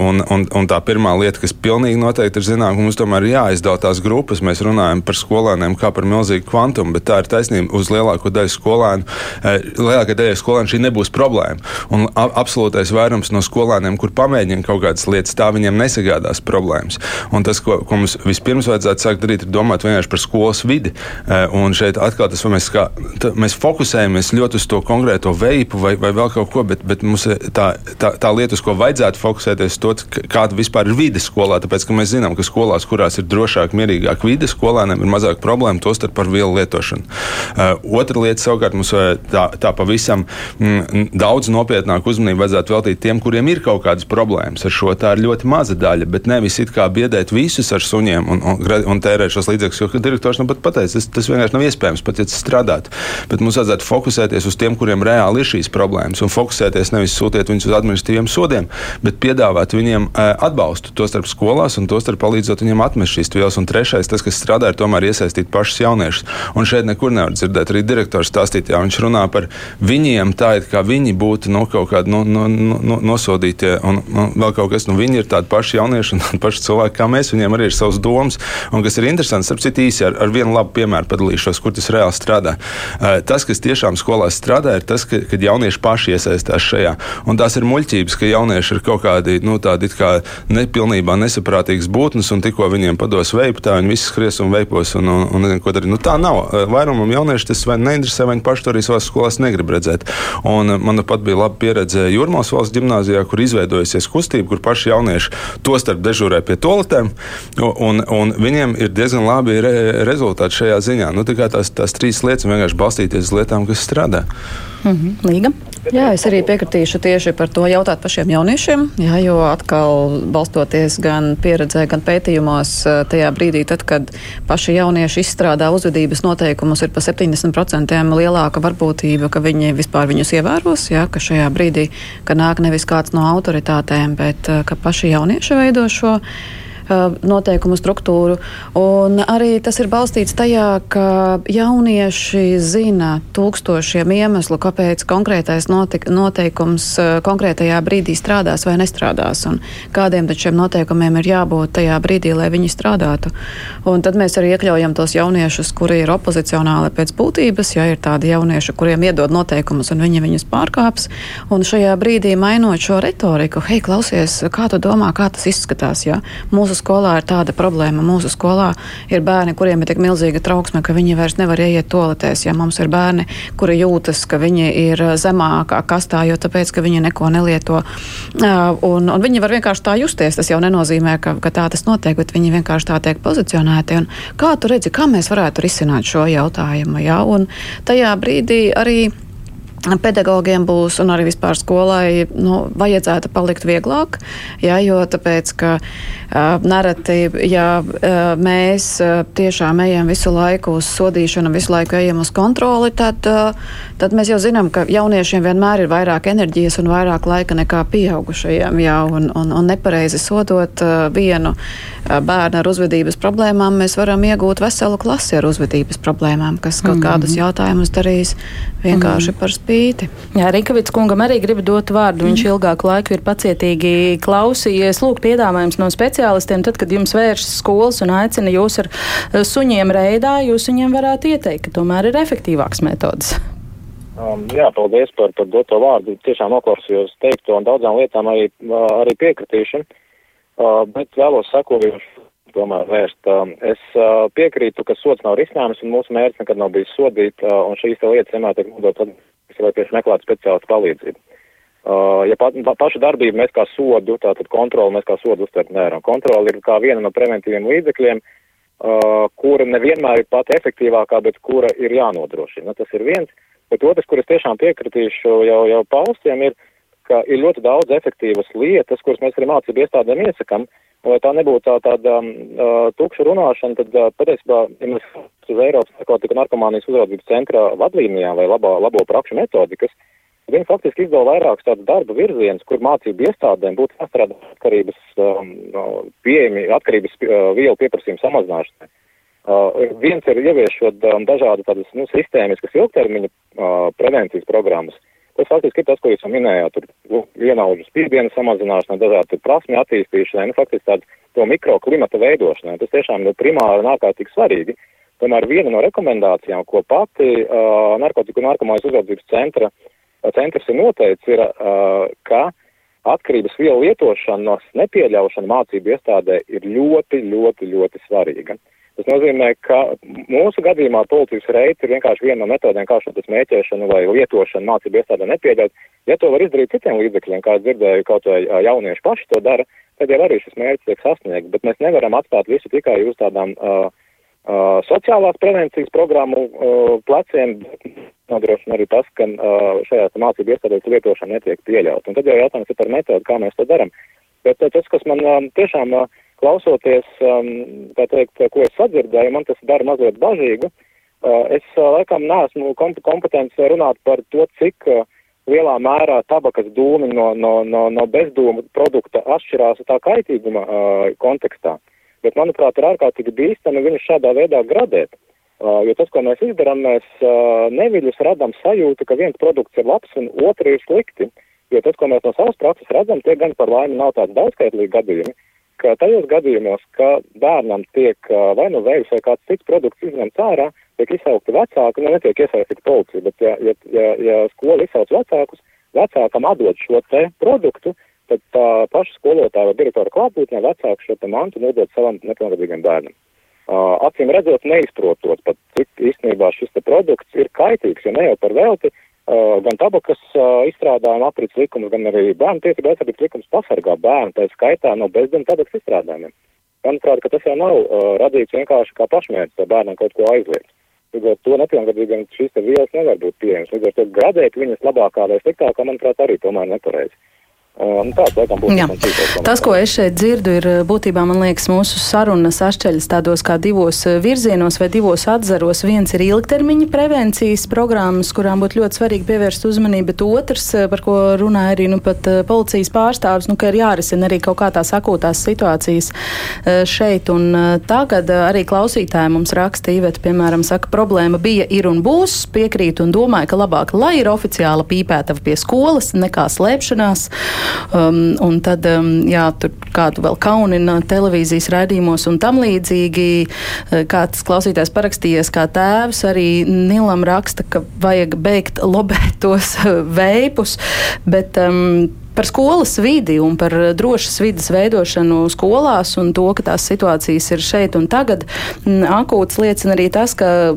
un, un, un tā pirmā lieta, kas pilnīgi noteikti ir zināma, mums tomēr ir jāizdala tās grupas. Mēs runājam par skolēniem kā par milzīgu kvantumu, bet tā ir taisnība. Uz lielāko daļu skolēnu, eh, lielākajai daļai skolēnu šī nebūs problēma. Un absolūtais vairums no skolēniem, kur pamēģina kaut kādas lietas, tā viņiem nesagādās problēmas. Un tas, ko, ko mums vispirms vajadzētu sākt darīt, ir domāt vienkārši par skolas vidi. Eh, un šeit atkal tas, mēs, kā, mēs fokusējamies ļoti uz to konkrēto veipu vai, vai vēl kaut ko, bet, bet mums tā, tā, tā lieta, uz ko vajadzētu fokusēties, ir kāda vispār ir vide skolā. Tāpēc mēs zinām, ka skolās, kurās ir drošāk, mierīgāk vide, skolēniem ir mazāk problēmu, tostarp par vielu lietošanu. Uh, otra lieta savukārt mums tā, tā pavisam mm, daudz nopietnāku uzmanību vajadzētu veltīt tiem, kuriem ir kaut kādas problēmas ar šo. Tā ir ļoti maza daļa, bet nevis it kā biedēt visus ar suņiem un, un, un tērēt šos līdzekļus, jo direktors nu pat pateica, tas, tas vienkārši nav iespējams, pat ja tas strādātu. Bet mums vajadzētu fokusēties uz tiem, kuriem reāli ir šīs problēmas un fokusēties nevis sūtiet viņus uz administratīviem sodiem, bet piedāvāt viņiem atbalstu, tostarp skolās un tostarp palīdzot viņiem atmest šīs vielas. Un trešais, tas, kas strādā, ir tomēr iesaistīt pašus jauniešus. Un šeit nekur nevar dzirdēt arī direktors stāstīt, ja viņš runā par viņiem, tā it kā viņi būtu no kaut kādi no, no, no, nosodītie un, un vēl kaut kas. Nu, viņi ir tādi paši jaunieši un (laughs) tādi paši cilvēki kā mēs. Viņiem arī ir savas domas. Un kas ir interesants, ap citu īsi ar, ar vienu labu piemēru padalīšos, kur tas reāli strādā. Tas, kas tiešām skolās strādā, ir tas, ka, kad jaunieši paši iesaistās šajā. Un tās ir muļķības, ka jaunieši ir kaut kādi nu, tādi kā nepilnībā nesaprātīgas būtnes, un tikko viņiem pados veipu, tā viņi visi skries un veipos un, un, un darīt. Nu, tā nav. Vairumam jaunieši tas vai neinteresē, vai viņi paši to arī savās skolās negrib redzēt. Un man pat bija laba pieredze Jurmās valsts gimnājā, kur izveidojusies kustība, kur paši jaunieši to starp dežūrē pie toaletēm, un, un viņiem ir diezgan labi re, rezultāti šajā ziņā. Nu, tās, tās trīs lietas vienkārši balstīties uz lietām, kas strādā. -hmm. Līga. Jā, es arī piekritīšu tieši par to jautāt pašiem jauniešiem, jā, jo atkal balstoties gan pieredzē, gan pētījumos, eh, tajā brīdī, tad, kad paši jaunieši izstrādā uzvedības noteikumus, ir pa 70% lielāka varbūtība, ka viņi vispār viņus ievēros, jā, ka šajā brīdī, ka nāk nevis kāds no autoritātēm, bet eh, ka paši jaunieši veido šo noteikumu struktūru. Un arī tas ir balstīts tajā, ka jaunieši zina tūkstošiem iemeslu, kāpēc konkrētais noteikums konkrētajā brīdī strādās vai nestrādās, un kādiem šiem noteikumiem ir jābūt tajā brīdī, lai viņi strādātu. Un tad mēs arī iekļaujam tos jauniešus, kuri ir opozicionāli pēc būtības, ja ir tādi jaunieši, kuriem iedod noteikumus un viņi viņus pārkāps. Un šajā brīdī mainot šo retoriku, hei, klausies, kā tu domā, kā tas izskatās? Ja? Mūsu skolā ir tāda problēma. Mūsu skolā ir bērni, kuriem ir tik milzīga trauksme, ka viņi vairs nevar ieiet toaletēs. Ja mums ir bērni, kuri jūtas, ka viņi ir zemākā kastā, jo tāpēc, ka viņi neko nelieto. Un, un viņi var vienkārši tā justies. Tas jau nenozīmē, ka, ka tā tas notiek, bet viņi vienkārši tā tiek pozicionēti. Un kā tu redzi, kā mēs varētu risināt šo jautājumu? Ja? Un tajā brīdī arī pedagogiem būs un arī vispār skolai nu, vajadzētu palikt vieglāk, jā, jo tāpēc, ka uh, nereti, ja uh, mēs uh, tiešām ejam visu laiku uz sodīšanu, visu laiku ejam uz kontroli, tad, uh, tad mēs jau zinām, ka jauniešiem vienmēr ir vairāk enerģijas un vairāk laika nekā pieaugušajiem, jā, un, un, un nepareizi sodot uh, vienu uh, bērnu ar uzvedības problēmām, mēs varam iegūt veselu klasi ar uzvedības problēmām, kas kaut mm -hmm. kādus jautājumus darīs vienkārši mm -hmm. par spīti spīti. Jā, Rikavits kungam arī grib dot vārdu. Viņš mm. ilgāku laiku ir pacietīgi klausījies. Lūk, piedāvājums no speciālistiem. Tad, kad jums vēršas skolas un aicina jūs ar eh, suņiem reidā, jūs viņiem varētu ieteikt, ka tomēr ir efektīvāks metodas. Um, jā, paldies par, par doto vārdu. Tiešām noklausījos teikto un daudzām lietām arī, uh, arī piekritīšu. Uh, bet vēlos sekojuši tomēr vērst. Um, es uh, piekrītu, ka sots nav risinājums un mūsu mērķis nekad nav bijis sodīt, uh, un šīs lietas vienmēr tiek nodotas vai tieši meklēt speciālistu palīdzību. Uh, ja pa, pa, pašu darbību mēs kā sodu, tātad kontroli mēs kā sodu uztvert nevaram. Kontroli ir kā viena no preventīviem līdzekļiem, uh, kura nevienmēr ir pati efektīvākā, bet kura ir jānodrošina. Nu, tas ir viens. Bet otrs, kur es tiešām piekritīšu jau, jau paustiem, ir, ka ir ļoti daudz efektīvas lietas, kuras mēs arī mācību iestādēm iesakam. Lai tā nebūtu tā, tāda uh, tukša runāšana, tad uh, patiesībā, ja mēs uz Eiropas narkotika narkomānijas uzraudzības centra vadlīnijām vai labo, labo prakšu metodikas, viņi faktiski izdala vairākus tādus darba virzienus, kur mācību iestādēm būtu jāstrādā atkarības um, pieejami, atkarības uh, vielu pieprasījumu samazināšanai. Uh, viens ir ieviešot um, dažādu tādas, nu, sistēmiskas ilgtermiņa uh, prevencijas programmas. Tas faktiski ir tas, ko jūs minējāt, tur vienaudžu spiedienu samazināšana, dažādu prasmi attīstīšanai, nu, faktiski tādu to mikroklimata veidošanai. Tas tiešām ir primāri un ārkārtīgi svarīgi. Tomēr viena no rekomendācijām, ko pati uh, narkotiku un narkomājas uzraudzības centra, centrs ir noteicis, ir, uh, ka atkarības vielu lietošanas nepieļaušana mācību iestādē ir ļoti, ļoti, ļoti svarīga. Uh, Tas nozīmē, ka mūsu gadījumā policijas reiti ir vienkārši viena no metodēm, kā šo smēķēšanu vai lietošanu mācību iestādē nepieļaut. Ja to var izdarīt citiem līdzekļiem, kā dzirdēju, kaut vai jaunieši paši to dara, tad jau arī šis mērķis tiek sasniegts, bet mēs nevaram atstāt visu tikai uz tādām uh, uh, sociālās prevencijas programmu uh, pleciem, nodrošina arī tas, ka uh, šajās mācību iestādēs lietošana netiek pieļaut. Un tad jau jautājums ir par metodu, kā mēs to darām. Bet uh, tas, kas man uh, tiešām uh, klausoties, um, tā teikt, ko es sadzirdēju, man tas dara mazliet bažīgu. Uh, es uh, laikam neesmu kompetents runāt par to, cik uh, lielā mērā tabakas dūmi no, no, no, no bezdūmu produkta atšķirās tā kaitīguma uh, kontekstā. Bet, manuprāt, ir ārkārtīgi bīstami viņus šādā veidā gradēt. Uh, jo tas, ko mēs izdarām, mēs uh, neviļus radām sajūtu, ka viens produkts ir labs un otrs ir slikti. Jo tas, ko mēs no savas prakses redzam, tie gan par laimi nav tādi daudzskaitlīgi gadījumi, ka tajos gadījumos, ka bērnam tiek vai nu vējs vai kāds cits produkts izņemts ārā, tiek izsaukti vecāki, nu netiek iesaistīta policija, bet ja, ja, ja, ja skola izsauc vecākus, vecākam atdod šo te produktu, tad tā paša skolotāja vai direktora klātbūtnē vecāku šo te mantu nodod savam nepilngadīgam bērnam. Uh, acīm redzot, neizprotot pat, cik īstenībā šis te produkts ir kaitīgs, jo ne jau par velti gan tabakas izstrādājuma aprits likums, gan arī bērnu tiesību aizsardzības likums pasargā bērnu, tā skaitā no bezdien tabakas izstrādājumiem. Manuprāt, ka tas jau nav uh, radīts vienkārši kā pašmērķis, bērnam kaut ko aizliegt. Līdz ar to nepilngadīgiem šīs vielas nevar būt pieejamas. Līdz ar to gradēt viņas labākā vai sliktākā, manuprāt, arī tomēr nepareizi. Nu, tāds, laikam, Tas, ko es šeit dzirdu, ir būtībā liekas, mūsu sarunas atšķeļas tādos kā divos virzienos vai divos atzaros. Viens ir ilgtermiņa prevencijas programmas, kurām būtu ļoti svarīgi pievērst uzmanību, bet otrs, par ko runāja arī nu, pat policijas pārstāvis, nu, ka ir jārisina arī kaut kā tās akūtās situācijas šeit un tagad. Arī klausītāji mums raksta, Iveta, piemēram, saka, problēma bija, ir un būs, piekrīt un domāju, ka labāk, lai ir oficiāla pīpētava pie skolas, nekā slēpšanās. Um, un tad, um, jā, tur kādu vēl kaunina televīzijas raidījumos un tam līdzīgi. Uh, kāds klausītājs parakstījies kā tēvs, arī Nilam raksta, ka vajag beigt lobēt tos uh, veipus, bet um, par skolas vidi un par drošas vidas veidošanu skolās un to, ka tās situācijas ir šeit un tagad. Mm, akūts liecina arī tas, ka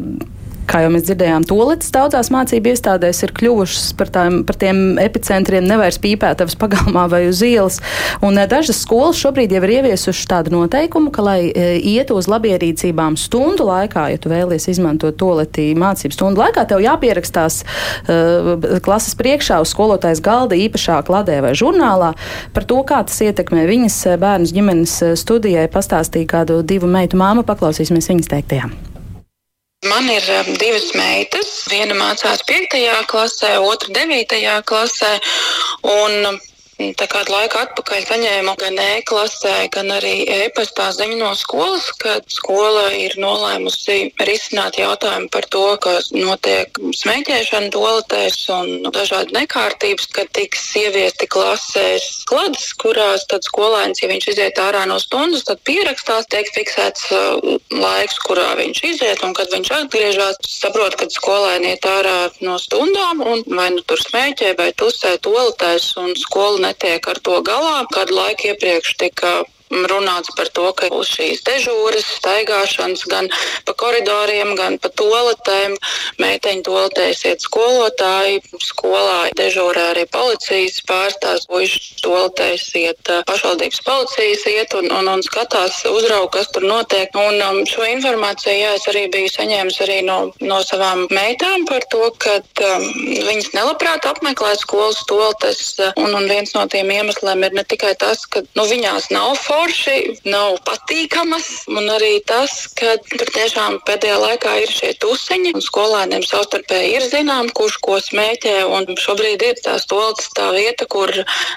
kā jau mēs dzirdējām, toaletes daudzās mācību iestādēs ir kļuvušas par, tām, par tiem epicentriem, nevairs pīpētavas pagalmā vai uz ielas. Un eh, dažas skolas šobrīd jau ir ieviesušas tādu noteikumu, ka, lai eh, ietu uz labierīcībām stundu laikā, ja tu vēlies izmantot toaleti mācību stundu laikā, tev jāpierakstās uh, klases priekšā uz skolotājas galda īpašā kladē vai žurnālā par to, kā tas ietekmē viņas bērnus ģimenes studijai. Pastāstīja kādu divu meitu māmu, paklausīsimies viņas teiktajām. Man ir um, divas meitas. Viena mācās 5. klasē, otra 9. klasē. Un Tā kādu laiku atpakaļ saņēmu gan e-klasē, gan arī e-pastā ziņu no skolas, ka skola ir nolēmusi risināt jautājumu par to, ka notiek smēķēšana toaletēs un dažādi nekārtības, ka tiks ieviesti klasēs klades, kurās tad skolēns, ja viņš iziet ārā no stundas, tad pierakstās, tiek fiksēts uh, laiks, kurā viņš iziet un kad viņš atgriežas. Saprot, ka skolēni iet ārā no stundām un vai nu tur smēķē vai tusē toaletēs un skola netiek ar to galā. Kādu laiku iepriekš tika runāts par to, ka būs šīs dežūras, staigāšanas gan pa koridoriem, gan pa toaletēm. Meiteņu toaletēs iet skolotāji, skolā dežūrē arī policijas pārstāvs, puiši toaletēs iet pašvaldības policijas iet un, un, un skatās, uzrauga, kas tur notiek. Un um, šo informāciju, jā, es arī biju saņēmis arī no, no savām meitām par to, ka um, viņas nelabprāt apmeklē skolas toaletes. Un, un viens no tiem iemesliem ir ne tikai tas, ka nu, viņās nav forši, nav patīkamas, un arī tas, ka tur tiešām pēdējā laikā ir šie tusiņi, un skolēniem savstarpēji ir zinām, kurš ko smēķē. Šobrīd ir tās toaletes tā vieta, kur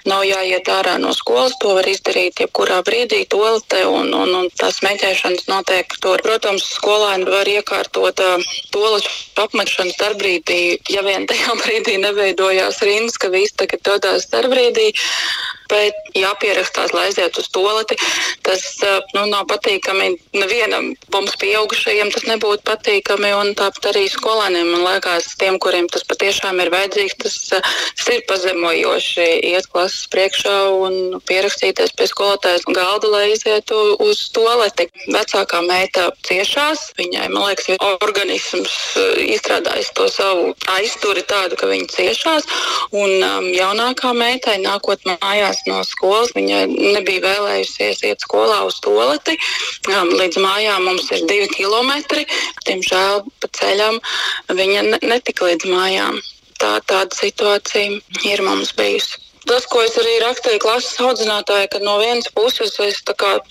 nav jāiet ārā no skolas. To var izdarīt jebkurā brīdī toaletē, un, un, un tā smēķēšanas notiek tur. Protams, skolēni var iekārtot uh, toalešu apmešanas darbbrīdī, ja vien tajā (laughs) brīdī neveidojās rindas, ka visi tagad dodas darbbrīdī bet jāpierakstās, lai aizietu uz toleti. Tas nu, nav patīkami nevienam mums pieaugušajiem, tas nebūtu patīkami, un tāpat arī skolēniem. Man liekas, tiem, kuriem tas patiešām ir vajadzīgs, tas, tas ir pazemojoši iet klases priekšā un pierakstīties pie skolotājas galda, lai izietu uz toleti. Vecākā meita ciešās, viņai, man liekas, organisms izstrādājis to savu aizturi tādu, ka viņa ciešās, un um, jaunākā meitai nākot mājās no skolas. Viņa nebija vēlējusies iet skolā uz toleti. Līdz mājām mums ir divi kilometri. Diemžēl pa ceļam viņa netika līdz mājām. Tā, tāda situācija ir mums bijusi. Tas, ko es arī rakstīju klases audzinātājai, ka no vienas puses es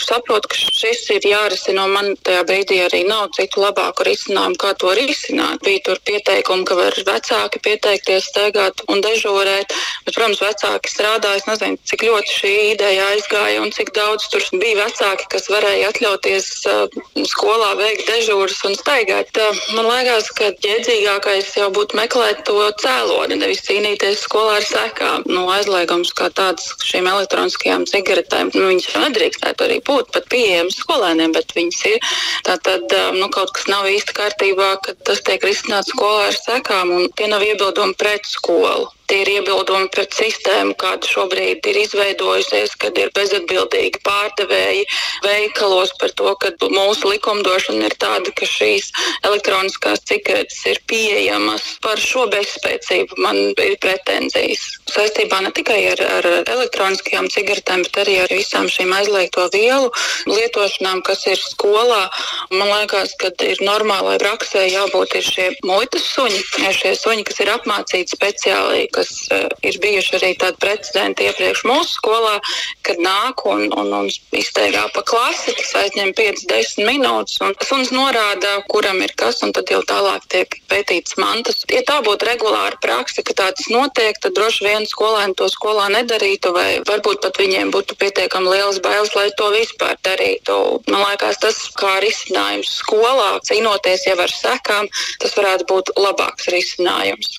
saprotu, ka šis ir jārisina, man tajā brīdī arī nav citu labāku risinājumu, kā to risināt. Bija tur pieteikumi, ka var vecāki pieteikties, steigāt un dežūrēt, bet, protams, vecāki strādā. Es nezinu, cik ļoti šī ideja aizgāja un cik daudz tur bija vecāki, kas varēja atļauties uh, skolā veikt dežūras un steigāt. Uh, man liekas, ka jēdzīgākais jau būtu meklēt to cēloni, nevis cīnīties skolā ar sekām. Nu, aizliegums kā tāds šīm elektroniskajām cigaretēm. Nu, viņas nedrīkstētu arī būt pat pieejamas skolēniem, bet viņas ir. Tātad nu, kaut kas nav īsti kārtībā, kad tas tiek risināts skolā ar sekām, un tie nav iebildumi pret skolu. Tie ir iebildumi pret sistēmu, kāda šobrīd ir izveidojusies, kad ir bezatbildīgi pārdevēji veikalos par to, ka mūsu likumdošana ir tāda, ka šīs elektroniskās cigaretes ir pieejamas. Par šo bezspēcību man ir pretenzijas. Saistībā ne tikai ar, ar elektroniskajām cigaretēm, bet arī ar visām šīm aizliegto vielu lietošanām, kas ir skolā. Man liekas, ka ir normālai praksē jābūt ir šie muitas suņi, šie suņi, kas ir apmācīti speciāli kas uh, ir bijuši arī tādi precedenti iepriekš mūsu skolā, kad nāk un, un, un izteigā pa klasi, tas aizņem 5-10 minūtes, un suns norāda, kuram ir kas, un tad jau tālāk tiek pētīts mantas. Ja tā būtu regulāra praksa, ka tāds notiek, tad droši vien skolēni to skolā nedarītu, vai varbūt pat viņiem būtu pietiekami liels bailes, lai to vispār darītu. Man liekas, tas kā risinājums skolā, cīnoties jau ar sekām, tas varētu būt labāks risinājums.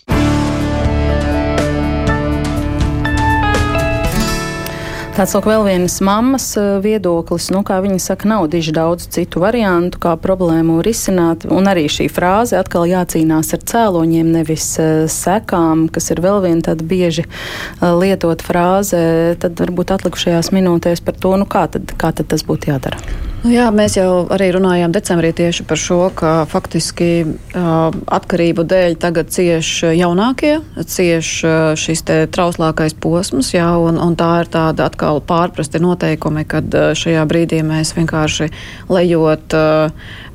Tāds lūk, vēl viens mammas eh, viedoklis, nu, kā viņa saka, nav diži daudz citu variantu, kā problēmu risināt. Un arī šī frāze atkal jācīnās ar cēloņiem, nevis uh, sekām, kas ir vēl viena tāda bieži uh, lietot frāze. Tad varbūt atlikušajās minūtēs par to, nu, kā tad, kā tad tas būtu jādara. Nu jā, mēs jau arī runājām decembrī tieši par šo, ka faktiski uh, atkarību dēļ tagad cieš jaunākie, cieš uh, šis te trauslākais posms, jā, un, un tā ir tāda atkal pārprasti noteikumi, kad uh, šajā brīdī mēs vienkārši lejot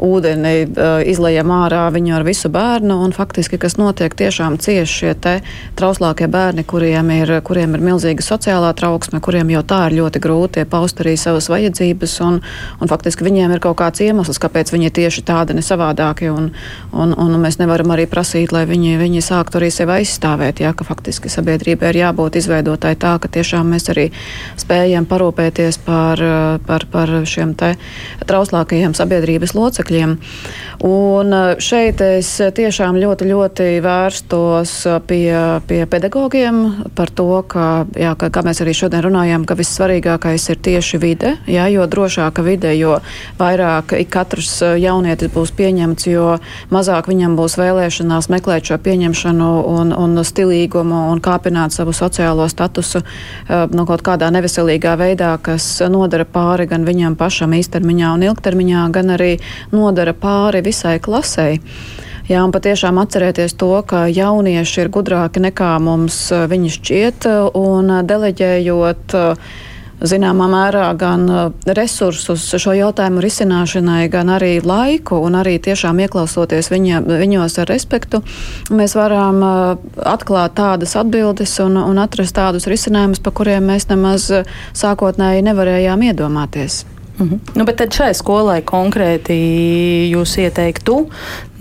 ūdeni, izlejam ārā viņu ar visu bērnu, un faktiski, kas notiek, tiešām cieš šie te trauslākie bērni, kuriem ir, kuriem ir milzīga sociālā trauksme, kuriem jau tā ir ļoti grūti paust arī savas vajadzības. Un, un faktiski viņiem ir kaut kāds iemesls, kāpēc viņi ir tieši tādi, ne savādāki. Un, un, un mēs nevaram arī prasīt, lai viņi, viņi sāktu arī sevi aizstāvēt. Jā, ka faktiski sabiedrībai ir jābūt izveidotai tā, ka tiešām mēs arī spējam parūpēties par, par, par šiem trauslākajiem sabiedrības locekļiem. Un šeit es tiešām ļoti, ļoti vērstos pie, pie pedagogiem par to, ka, jā, ka, kā mēs arī šodien runājām, ka vissvarīgākais ir tieši vide, jā, jo drošāka vide, jo vairāk katrs eh, jaunietis būs pieņemts, jo mazāk viņam būs vēlēšanās meklēt šo pieņemšanu un, un stilīgumu un kāpināt savu sociālo statusu uh, nu, kaut kādā neveselīgā veidā, kas nodara pāri gan viņam pašam īstermiņā un ilgtermiņā, gan arī nodara pāri visai klasei. Jā, un patiešām atcerēties to, ka jaunieši ir gudrāki nekā mums eh, viņi šķiet, un deleģējot uh, zināmā mērā gan uh, resursus šo jautājumu risināšanai, gan arī laiku un arī tiešām ieklausoties viņa, viņos ar respektu, mēs varam uh, atklāt tādas atbildes un, un atrast tādus risinājumus, pa kuriem mēs nemaz sākotnēji nevarējām iedomāties. Mhm. Nu, bet šai skolai konkrēti jūs ieteiktu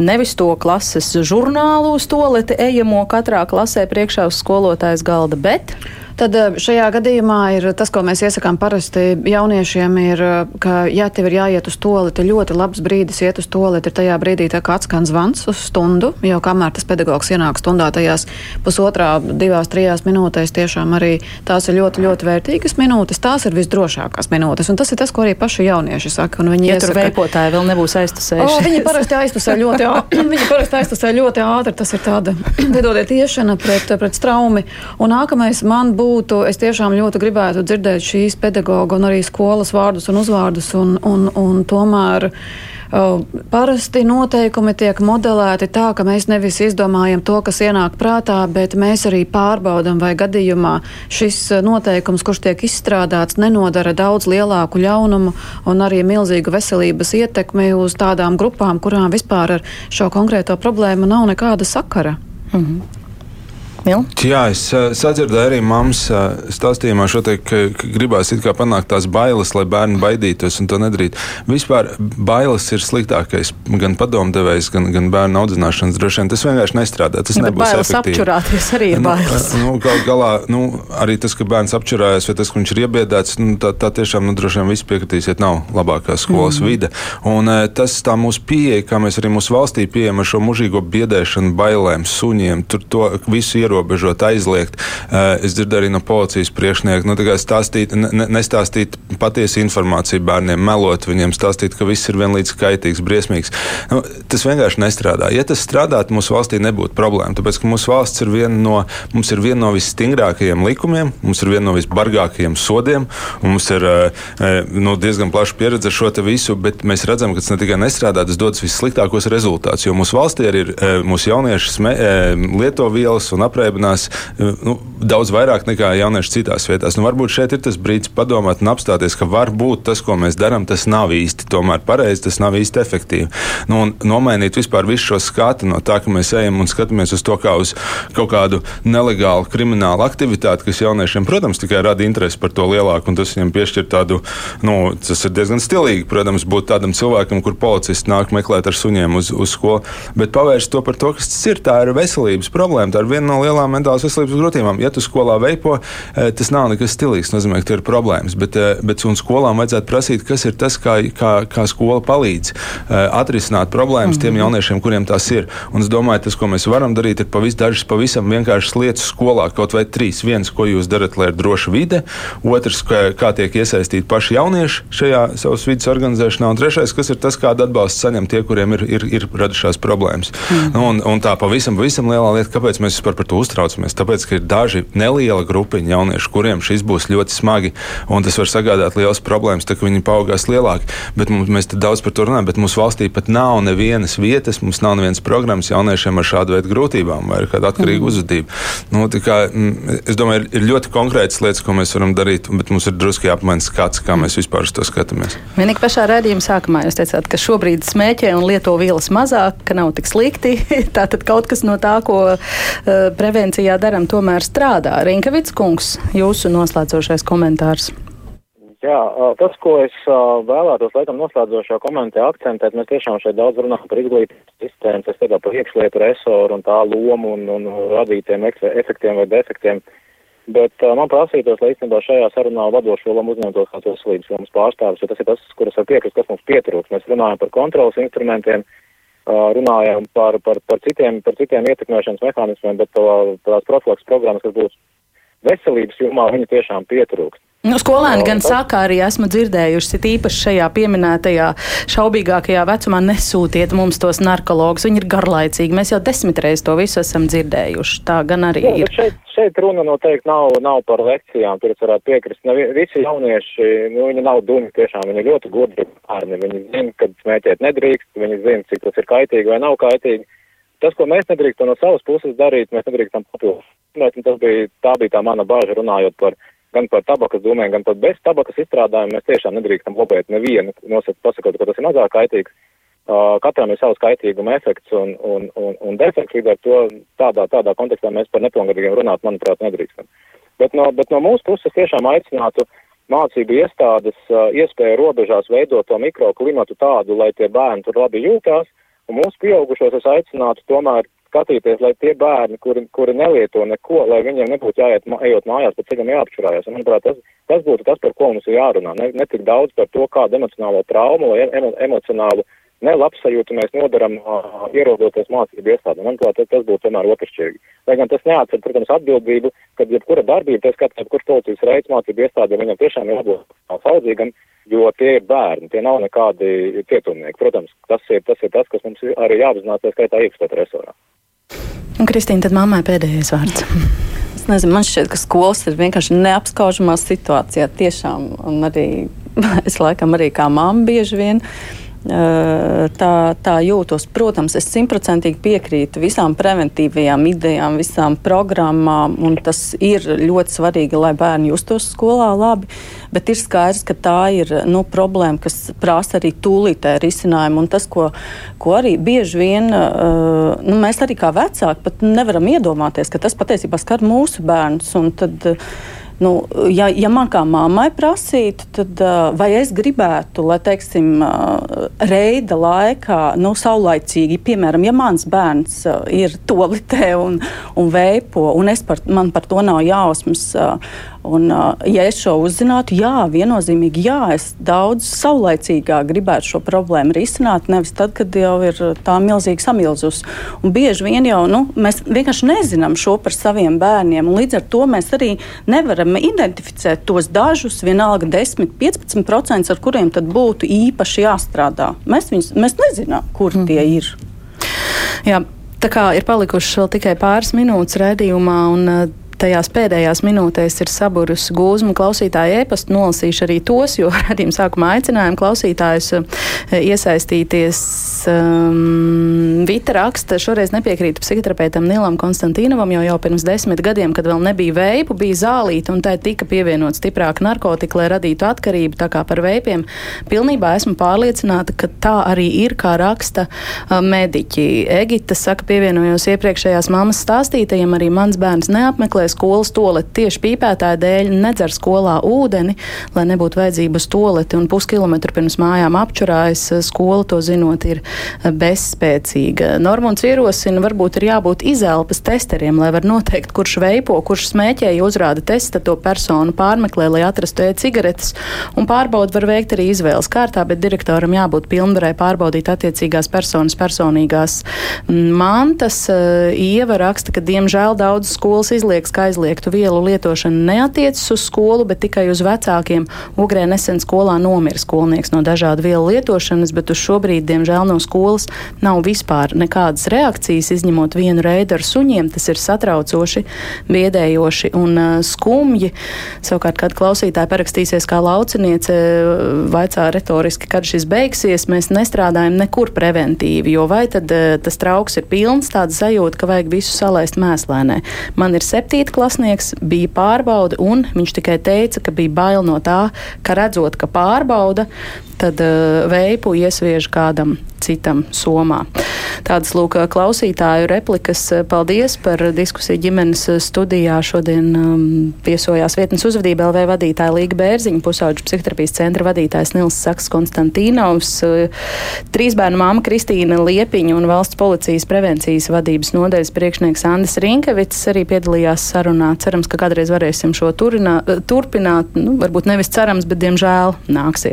nevis to klases žurnālu uz toleti ejamo katrā klasē priekšā uz skolotājas galda, bet Tad eh, šajā gadījumā ir tas, ko mēs iesakām parasti jauniešiem, ir, eh, ka, ja tev ir jāiet uz toleti, ļoti labs brīdis iet uz toleti ir tajā brīdī, tā kā atskan zvans uz stundu, jo kamēr tas pedagogs ienāk stundā tajās pusotrā, divās, trijās minūtēs, tiešām arī tās ir ļoti, ļoti vērtīgas minūtes, tās ir visdrošākās minūtes, un tas ir tas, ko arī paši jaunieši saka. Viņi ja iesaka, tur veipotāji vēl nebūs aiztusējuši. O, viņi parasti aiztusē ļoti (clears throat) viņi parasti aiztusē ļoti ātri, tas ir tāda, (clears throat) nedodiet iešana pret, pret straumi, un nākamais man būs būtu, es tiešām ļoti gribētu dzirdēt šīs pedagoga un arī skolas vārdus un uzvārdus, un, un, un tomēr uh, parasti noteikumi tiek modelēti tā, ka mēs nevis izdomājam to, kas ienāk prātā, bet mēs arī pārbaudam, vai gadījumā šis noteikums, kurš tiek izstrādāts, nenodara daudz lielāku ļaunumu un arī milzīgu veselības ietekmi uz tādām grupām, kurām vispār ar šo konkrēto problēmu nav nekāda sakara. Mm -hmm. Mil? Jā, es uh, sadzirdēju arī mammas uh, stāstījumā, te, ka, ka gribās panākt tās bailes, lai bērni baidītos un to nedarītu. Vispār bailes ir sliktākais gan padomdevējs, gan, gan bērnu audzināšanas droši vien. Tas vienkārši nestrādā. Tas ja, nebūs bailes efektīvi. apčurāties arī ir nu, bailes. Nu, gal, galā, nu, arī tas, ka bērns apčurājas vai tas, ka viņš ir iebiedēts, nu, tā, tā tiešām nu, droši vien viss piekritīsiet, nav labākā skolas mm. vide. Un uh, tas tā mūsu pieeja, kā mēs arī mūsu valstī pieejam ar šo mužīgo biedēšanu, bailēm, suņiem, tur to visu ierobežot ierobežot, aizliegt. Eh, es dzirdēju arī no policijas priekšnieka, nu, stāstīt, ne, nestāstīt patiesu informāciju bērniem, melot viņiem, stāstīt, ka viss ir vienlīdz kaitīgs, briesmīgs. Nu, tas vienkārši nestrādā. Ja tas strādātu, mūsu valstī nebūtu problēma. Tāpēc, ka mūsu valsts ir viena no, mums ir viena no visstingrākajiem likumiem, mums ir viena no visbargākajiem sodiem, un mums ir eh, nu, diezgan plaša pieredze ar šo visu, bet mēs redzam, ka tas ne tikai nestrādā, tas dodas vissliktākos rezultātus. Jo mūsu valstī arī ir eh, mūsu jaunieši sme, lieto vielas un aprēķinās nu, daudz vairāk nekā jaunieši citās vietās. Nu, varbūt šeit ir tas brīdis padomāt un apstāties, ka varbūt tas, ko mēs darām, tas nav īsti tomēr pareizi, tas nav īsti efektīvi. Nu, nomainīt vispār visu šo skatu no tā, ka mēs ejam un skatāmies uz to kā uz kaut kādu nelegālu kriminālu aktivitāti, kas jauniešiem, protams, tikai rada interesi par to lielāku, un tas viņam piešķir tādu, nu, tas ir diezgan stilīgi, protams, būt tādam cilvēkam, kur policists nāk meklēt ar suņiem uz, uz skolu, bet pavērst to par to, kas tas ir. Tā ir veselības problēma, tā ir viena no lielām mentālās veselības grūtībām. Ja tu skolā veipo, eh, tas nav nekas stilīgs, nozīmē, ka tur ir problēmas. Bet, eh, bet skolām vajadzētu prasīt, kas ir tas, kā, kā, kā skola palīdz eh, atrisināt problēmas mm -hmm. tiem mhm. jauniešiem, kuriem tās ir. Un es domāju, tas, ko mēs varam darīt, ir pavis, dažas pavisam vienkāršas lietas skolā, kaut vai trīs. Viens, ko jūs darat, lai ir droša vide, otrs, kā, kā tiek iesaistīti paši jaunieši šajā savas vidas organizēšanā, un trešais, kas ir tas, kādu atbalstu saņem tie, kuriem ir, ir, ir radušās problēmas. Mm -hmm. un, un tā pavisam, pavisam lielā lieta, kāpēc mēs vispār par to uztraucamies. Tāpēc, ka ir daži neliela grupiņa jauniešu, kuriem šis būs ļoti smagi, un tas var sagādāt liels problēmas, tā, ka viņi paaugās lielāki. Bet mums, mēs daudz par to runājam, bet mūsu valstī pat nav nevienas vietas, mums nav nevienas programmas jauniešiem ar šādu veidu grūtībām vai kādu atkarīgu mm. uzvedību. Nu, kā, es domāju, ir, ir ļoti konkrētas lietas, ko mēs varam darīt, bet mums ir drusku jāapmaina skats, kā mēs vispār uz to skatāmies. Vienīgi pašā redzējuma sākumā jūs teicāt, ka šobrīd smēķē un lieto vielas mazāk, ka nav tik slikti. (laughs) Tātad kaut kas no tā, ko uh, prevencijā darām, tomēr strādā. Rinkavits kungs, jūsu noslēdzošais komentārs. Jā, tas, ko es vēlētos, laikam, noslēdzošā komentē akcentēt, mēs tiešām šeit daudz runājam par izglītības sistēmu, tas tagad par iekšlietu resoru un tā lomu un, un radītiem efektiem vai defektiem. Bet man prasītos, lai īstenībā šajā sarunā vadošo lomu uzņemtos kāds veselības lomas pārstāvis, jo tas ir tas, kuras var piekrist, kas mums pietrūks. Mēs runājam par kontrolas instrumentiem, uh, runājam par, par, par, citiem, par citiem ietekmēšanas mehānismiem, bet tās profilaks programmas, kas būs veselības jomā viņa tiešām pietrūkst. Nu, skolēni gan saka, arī esmu dzirdējuši, it īpaši šajā pieminētajā šaubīgākajā vecumā nesūtiet mums tos narkologus. Viņi ir garlaicīgi. Mēs jau desmitreiz to visu esam dzirdējuši. Tā gan arī Jā, ir. Šeit, šeit runa noteikti nav, nav par lekcijām, tur es varētu piekrist. Ne, visi jaunieši, nu, viņi nav dumi, tiešām viņi ļoti gudri bērni. Viņi zina, kad smēķēt nedrīkst, viņi zina, cik tas ir kaitīgi vai nav kaitīgi. Tas, ko mēs nedrīkstam no savas puses darīt, mēs nedrīkstam papildus. Tas bija, tā bija tā mana bāža runājot par gan par tabakas dūmēm, gan pat bez tabakas izstrādājuma mēs tiešām nedrīkstam lobēt nevienu, nosakt, pasakot, ka tas ir mazāk kaitīgs. Uh, katram ir savs kaitīguma efekts un, un, un, un defekts, līdz ar to tādā, tādā kontekstā mēs par nepilngadīgiem runāt, manuprāt, nedrīkstam. Bet no, bet no mūsu puses tiešām aicinātu mācību iestādes uh, iespēju robežās veidot to mikroklimatu tādu, lai tie bērni tur labi jūtās, un mūsu pieaugušos es aicinātu tomēr skatīties, lai tie bērni, kuri, kuri nelieto neko, lai viņiem nebūtu jāiet, ejot mājās, pēc ceļam jāapčurājas. Un, manuprāt, tas, tas būtu tas, par ko mums ir jārunā. Ne, ne tik daudz par to, kādu emocionālo traumu vai emo, emocionālu nelabsajūtu mēs nodaram uh, ierodoties mācību iestādēm. Manuprāt, tas, tas būtu tomēr otršķirīgi. Lai gan tas neatcer, protams, atbildību, kad jebkura darbība, tā skatā, kurš policijas reids mācību iestādēm, viņam tiešām ir jābūt saudzīgam, jo tie ir bērni, tie nav nekādi cietumnieki. Protams, tas ir tas, ir tas kas mums arī jāapzinās, tā skaitā iekšpēt resorā. Un, Kristīna, tad mammai pēdējais vārds. Es nezinu, man šķiet, ka skolas ir vienkārši neapskaužamā situācijā. Tiešām, un arī (laughs) es laikam arī kā mamma bieži vien tā, tā jūtos. Protams, es simtprocentīgi piekrītu visām preventīvajām idejām, visām programmām, un tas ir ļoti svarīgi, lai bērni justos skolā labi. Bet ir skaidrs, ka tā ir nu, problēma, kas prasa arī tūlītē risinājumu. Un tas, ko, ko arī bieži vien nu, mēs arī kā vecāki pat nevaram iedomāties, ka tas patiesībā skar mūsu bērnus. Tad, Nu, ja, ja man kā mammai prasītu, tad vai es gribētu, lai, teiksim, reida laikā, nu, saulaicīgi, piemēram, ja mans bērns ir tolitē un, un veipo, un par, man par to nav jausmas, Un, ja es šo uzzinātu, jā, viennozīmīgi, jā, es daudz saulaicīgāk gribētu šo problēmu risināt, nevis tad, kad jau ir tā milzīgi samilzus. Un bieži vien jau nu, mēs vienkārši nezinām šo par saviem bērniem, un līdz ar to mēs arī nevaram identificēt tos dažus, vienalga 10, 15%, ar kuriem tad būtu īpaši jāstrādā. Mēs, viņus, mēs nezinām, kur mm. tie ir. Jā. Tā kā ir palikušas vēl tikai pāris minūtes redzējumā, un tajās pēdējās minūtēs ir saburusi gūzmu klausītāju ēpastu. Nolasīšu arī tos, jo (laughs) radījuma sākumā aicinājumu klausītājus eh, iesaistīties. Um, Vita raksta, šoreiz nepiekrītu psihoterapeitam Nilam Konstantīnovam, jo jau pirms desmit gadiem, kad vēl nebija veipu, bija zālīta un tai tika pievienot stiprāka narkotika, lai radītu atkarību. Tā kā par veipiem pilnībā esmu pārliecināta, ka tā arī ir, kā raksta uh, mediķi. Egita saka, pievienojos iepriekšējās mammas stāstītajiem, arī mans bērns neapmeklē skolas toleti tieši pīpētāja dēļ nedzer skolā ūdeni, lai nebūtu vajadzība uz toleti un puskilometru pirms mājām apčurājas. Skola to zinot ir bezspēcīga. Normons ierosina, varbūt ir jābūt izelpas testeriem, lai var noteikt, kurš veipo, kurš smēķē, ja uzrāda testa to personu pārmeklē, lai atrastu e-cigaretes un pārbaudu var veikt arī izvēles kārtā, bet direktoram jābūt pilnvarē pārbaudīt attiecīgās personas personīgās mantas. Ieva raksta, ka diemžēl daudz skolas izliekas, ka aizliegtu vielu lietošana neatiecas uz skolu, bet tikai uz vecākiem. Ugrē nesen skolā nomira skolnieks no dažādu vielu lietošanas, bet uz šo brīdi, diemžēl, no skolas nav vispār nekādas reakcijas, izņemot vienu reidu ar suņiem. Tas ir satraucoši, biedējoši un uh, skumji. Savukārt, kad klausītāji parakstīsies kā lauciniece, vaicā retoriski, kad šis beigsies, mēs nestrādājam nekur preventīvi, jo vai tad uh, tas trauks ir pilns, tāda sajūta, ka vajag visu salaist mēslēnē. Man ir septīta klasnieks, bija pārbauda, un viņš tikai teica, ka bija bail no tā, ka redzot, ka pārbauda, tad uh, veipu iesviež kādam citam somā. Tādas lūk klausītāju replikas. Paldies par diskusiju ģimenes studijā. Šodien um, viesojās vietnes uzvedība LV vadītāja Līga Bērziņa, pusauģu psihoterapijas centra vadītājs Nils Saks Konstantīnovs, trīs bērnu māma Kristīna Liepiņa un valsts policijas prevencijas vadības nodaļas priekšnieks Andis Rinkevits arī piedalījās sarunā. Cerams, ka kādreiz varēsim šo turinā, turpināt. Nu, varbūt nevis cerams, bet diemžēl nāksies.